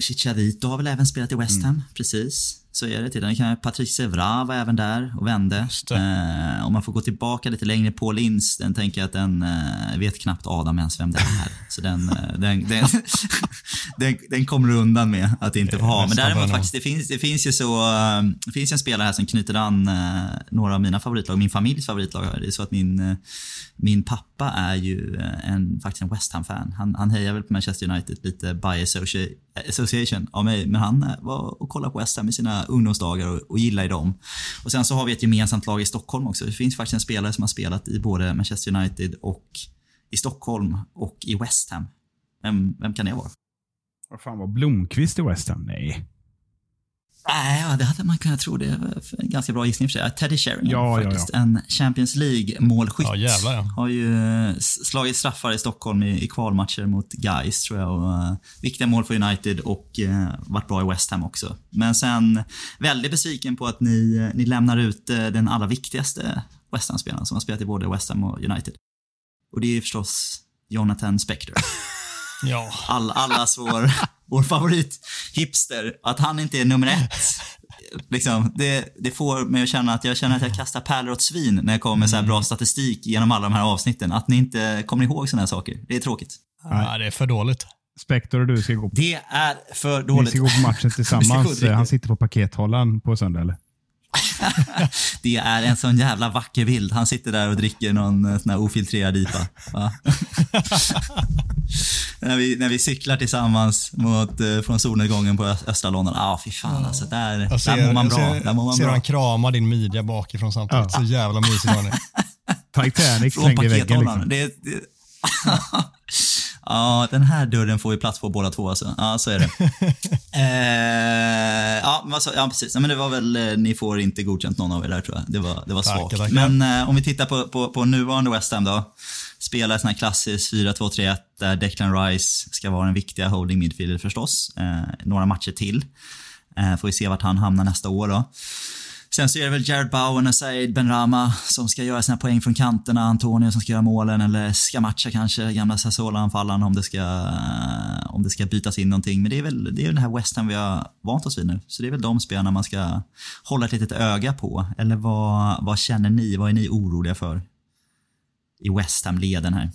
Chicharito har väl även spelat i West Ham, precis. Så är det till den. kan- Patrice Evra var även där och vände. Eh, om man får gå tillbaka lite längre, Paul Ince, den tänker jag att den eh, vet knappt Adam ens vem det är. Så den, eh, den, den, den, den kommer undan med att inte få ha. Men däremot faktiskt, det finns, det finns ju så, eh, det finns en spelare här som knyter an eh, några av mina favoritlag, min familjs favoritlag. Det är så att min, eh, min pappa är ju en, faktiskt en West Ham-fan. Han, han hejar väl på Manchester United lite by associa- association av mig, men han var och kollade på West Ham i sina ungdomsdagar och, och gillar ju dem. Och sen så har vi ett gemensamt lag i Stockholm också. Det finns faktiskt en spelare som har spelat i både Manchester United och i Stockholm och i West Ham. Vem, vem kan det vara? Vad fan var Blomqvist i West Ham? Nej. Nej, ja, det hade man kunnat tro. Det var en ganska bra gissning för sig. Teddy Sheringham Ja, ja, faktiskt. En Champions League-målskytt. Ja, jävlar ja. Har ju eh, slagit straffar i Stockholm i, i kvalmatcher mot Gais tror jag. Och, eh, viktiga mål för United och uh, varit bra i West Ham också. Men sen väldigt besviken på att ni, ni lämnar ut eh, den allra viktigaste West Ham-spelaren som har spelat i både West Ham och United. Och det är förstås Jonathan Spector. Ja, All, allas vår, vår favorit hipster. Att han inte är nummer ett. Liksom, det, det får mig att känna att jag känner att jag kastar pärlor åt svin när jag kommer med så här bra statistik genom alla de här avsnitten. Att ni inte kommer ihåg sådana här saker. Det är tråkigt. ja det är för dåligt. Spektor och du ska gå, Det är för ni dåligt. ska gå på matchen tillsammans. Han sitter på pakethållaren på söndag, eller? Det är en sån jävla vacker bild. Han sitter där och dricker någon eh, sån här ofiltrerad IPA. När, vi, när vi cyklar tillsammans mot, eh, från solnedgången på östra London. Ja, ah, fy fan alltså. Där, Jag där mår man bra. ser, där mår man ser bra. han krama din midja bakifrån samtidigt. Så jävla mysigt har ni. Titanic Från slängde i väggen. Liksom. Det, det... ja, den här dörren får vi plats på båda två alltså. Ja, så är det. eh, ja, sa- ja, precis. Ja, men det var väl, eh, ni får inte godkänt någon av er där tror jag. Det var, det var Tackar, svagt. tackar. Men eh, om vi tittar på, på, på nuvarande West Ham då. Spelar sån här klassisk 4-2-3-1 där Declan Rice ska vara den viktiga holding midfielder förstås. Eh, några matcher till. Eh, får vi se vart han hamnar nästa år då. Sen så är det väl Jared Bowen och Said Benrama som ska göra sina poäng från kanterna. Antonio som ska göra målen eller ska matcha kanske gamla Sassuolo-anfallaren om, det ska, eh, om det ska bytas in någonting. Men det är väl det, är det här West Ham vi har vant oss vid nu. Så det är väl de spelarna man ska hålla ett litet öga på. Eller vad, vad känner ni? Vad är ni oroliga för? I West Ham-leden här.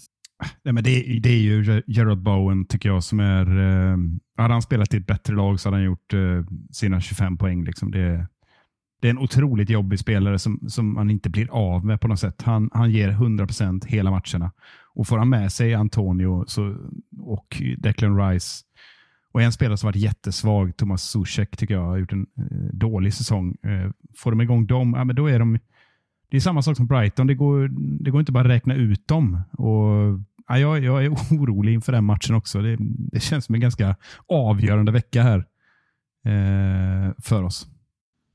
Nej, men det, det är ju Gerard Bowen, tycker jag, som är... Eh, hade han spelat i ett bättre lag så hade han gjort eh, sina 25 poäng. Liksom. Det, det är en otroligt jobbig spelare som, som man inte blir av med på något sätt. Han, han ger 100% hela matcherna. Och får han med sig Antonio så, och Declan Rice och en spelare som varit jättesvag, Thomas Zuzek, tycker jag har gjort en eh, dålig säsong. Eh, får de igång dem, ja, men då är de... Det är samma sak som Brighton. Det går, det går inte bara att räkna ut dem. Och, ja, jag, jag är orolig inför den matchen också. Det, det känns som en ganska avgörande vecka här eh, för oss.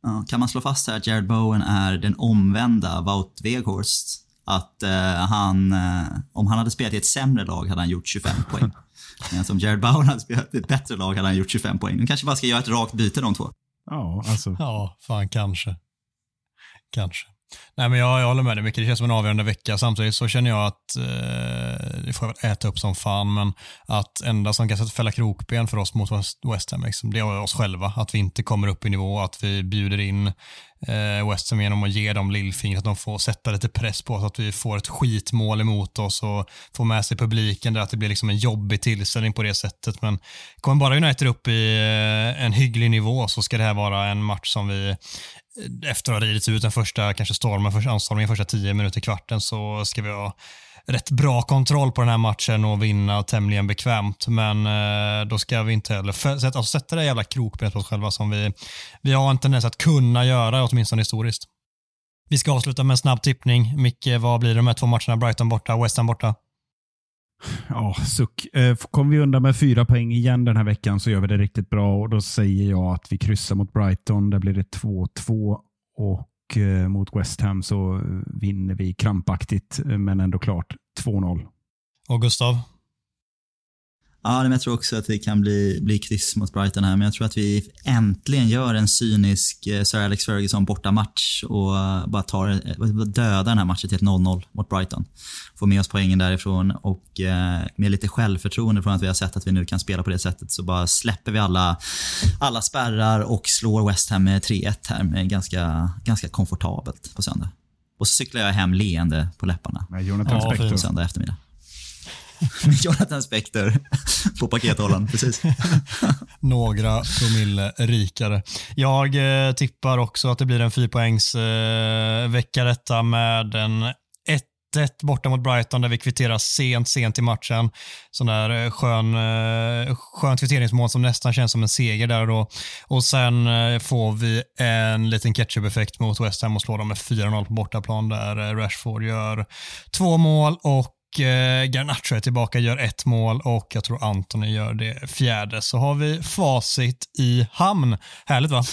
Ja, kan man slå fast här att Jared Bowen är den omvända Wout Weghorst? Att eh, han, eh, om han hade spelat i ett sämre lag hade han gjort 25 poäng. Medan om Jared Bowen hade spelat i ett bättre lag hade han gjort 25 poäng. De kanske bara ska göra ett rakt byte de två. Ja, alltså. Ja, fan kanske. Kanske. Nej, men jag, jag håller med dig mycket. Det känns som en avgörande vecka. Samtidigt så känner jag att, eh, det får jag väl äta upp som fan, men att enda som kan fälla krokben för oss mot West Ham, liksom, det är oss själva. Att vi inte kommer upp i nivå, att vi bjuder in eh, West Ham genom att ge dem lillfingret, att de får sätta lite press på oss, att vi får ett skitmål emot oss och får med sig publiken där, att det blir liksom en jobbig tillställning på det sättet. Men kommer bara United upp i eh, en hygglig nivå så ska det här vara en match som vi efter att ha ridit ut den första kanske stormen, första anstormningen första tio minuter kvarten så ska vi ha rätt bra kontroll på den här matchen och vinna tämligen bekvämt. Men eh, då ska vi inte heller sätta, alltså, sätta det jävla krokbenet på oss själva som vi, vi har en tendens att kunna göra, åtminstone historiskt. Vi ska avsluta med en snabb tippning. Micke, vad blir det de här två matcherna? Brighton borta, West Ham borta? Ja, suck. Eh, Kommer vi undan med fyra poäng igen den här veckan så gör vi det riktigt bra och då säger jag att vi kryssar mot Brighton. Där blir det 2-2 och eh, mot West Ham så eh, vinner vi krampaktigt men ändå klart 2-0. Och Gustav? Ja, men jag tror också att det kan bli, bli kryss mot Brighton här, men jag tror att vi äntligen gör en cynisk eh, Sir Alex Ferguson bortamatch och eh, bara tar, eh, dödar den här matchen till ett 0-0 mot Brighton. Får med oss poängen därifrån och med lite självförtroende från att vi har sett att vi nu kan spela på det sättet så bara släpper vi alla, alla spärrar och slår West Ham med 3-1 här med ganska, ganska komfortabelt på söndag. Och så cyklar jag hem leende på läpparna. Med Jonathan ja, Spector. På söndag eftermiddag. Jonathan Spector på pakethållaren, precis. Några promille rikare. Jag eh, tippar också att det blir en fyrpoängs eh, vecka detta med en 1-1 borta mot Brighton där vi kvitterar sent, sent i matchen. Sån där eh, skön, eh, skön kvitteringsmål som nästan känns som en seger där då. Och sen eh, får vi en liten ketchup-effekt mot West Ham och slår dem med 4-0 på bortaplan där Rashford gör två mål och Garnacho är tillbaka, gör ett mål och jag tror Antoni gör det fjärde. Så har vi facit i hamn. Härligt va?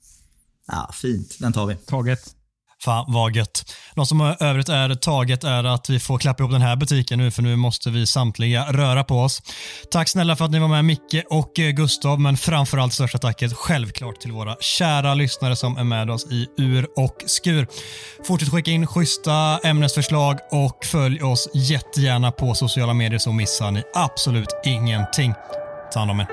ja, fint. Den tar vi. Taget. Fan vad gött. Något som övrigt är taget är att vi får klappa ihop den här butiken nu för nu måste vi samtliga röra på oss. Tack snälla för att ni var med Micke och eh, Gustav men framförallt största tacket självklart till våra kära lyssnare som är med oss i Ur och Skur. Fortsätt skicka in schyssta ämnesförslag och följ oss jättegärna på sociala medier så missar ni absolut ingenting. Ta hand om er.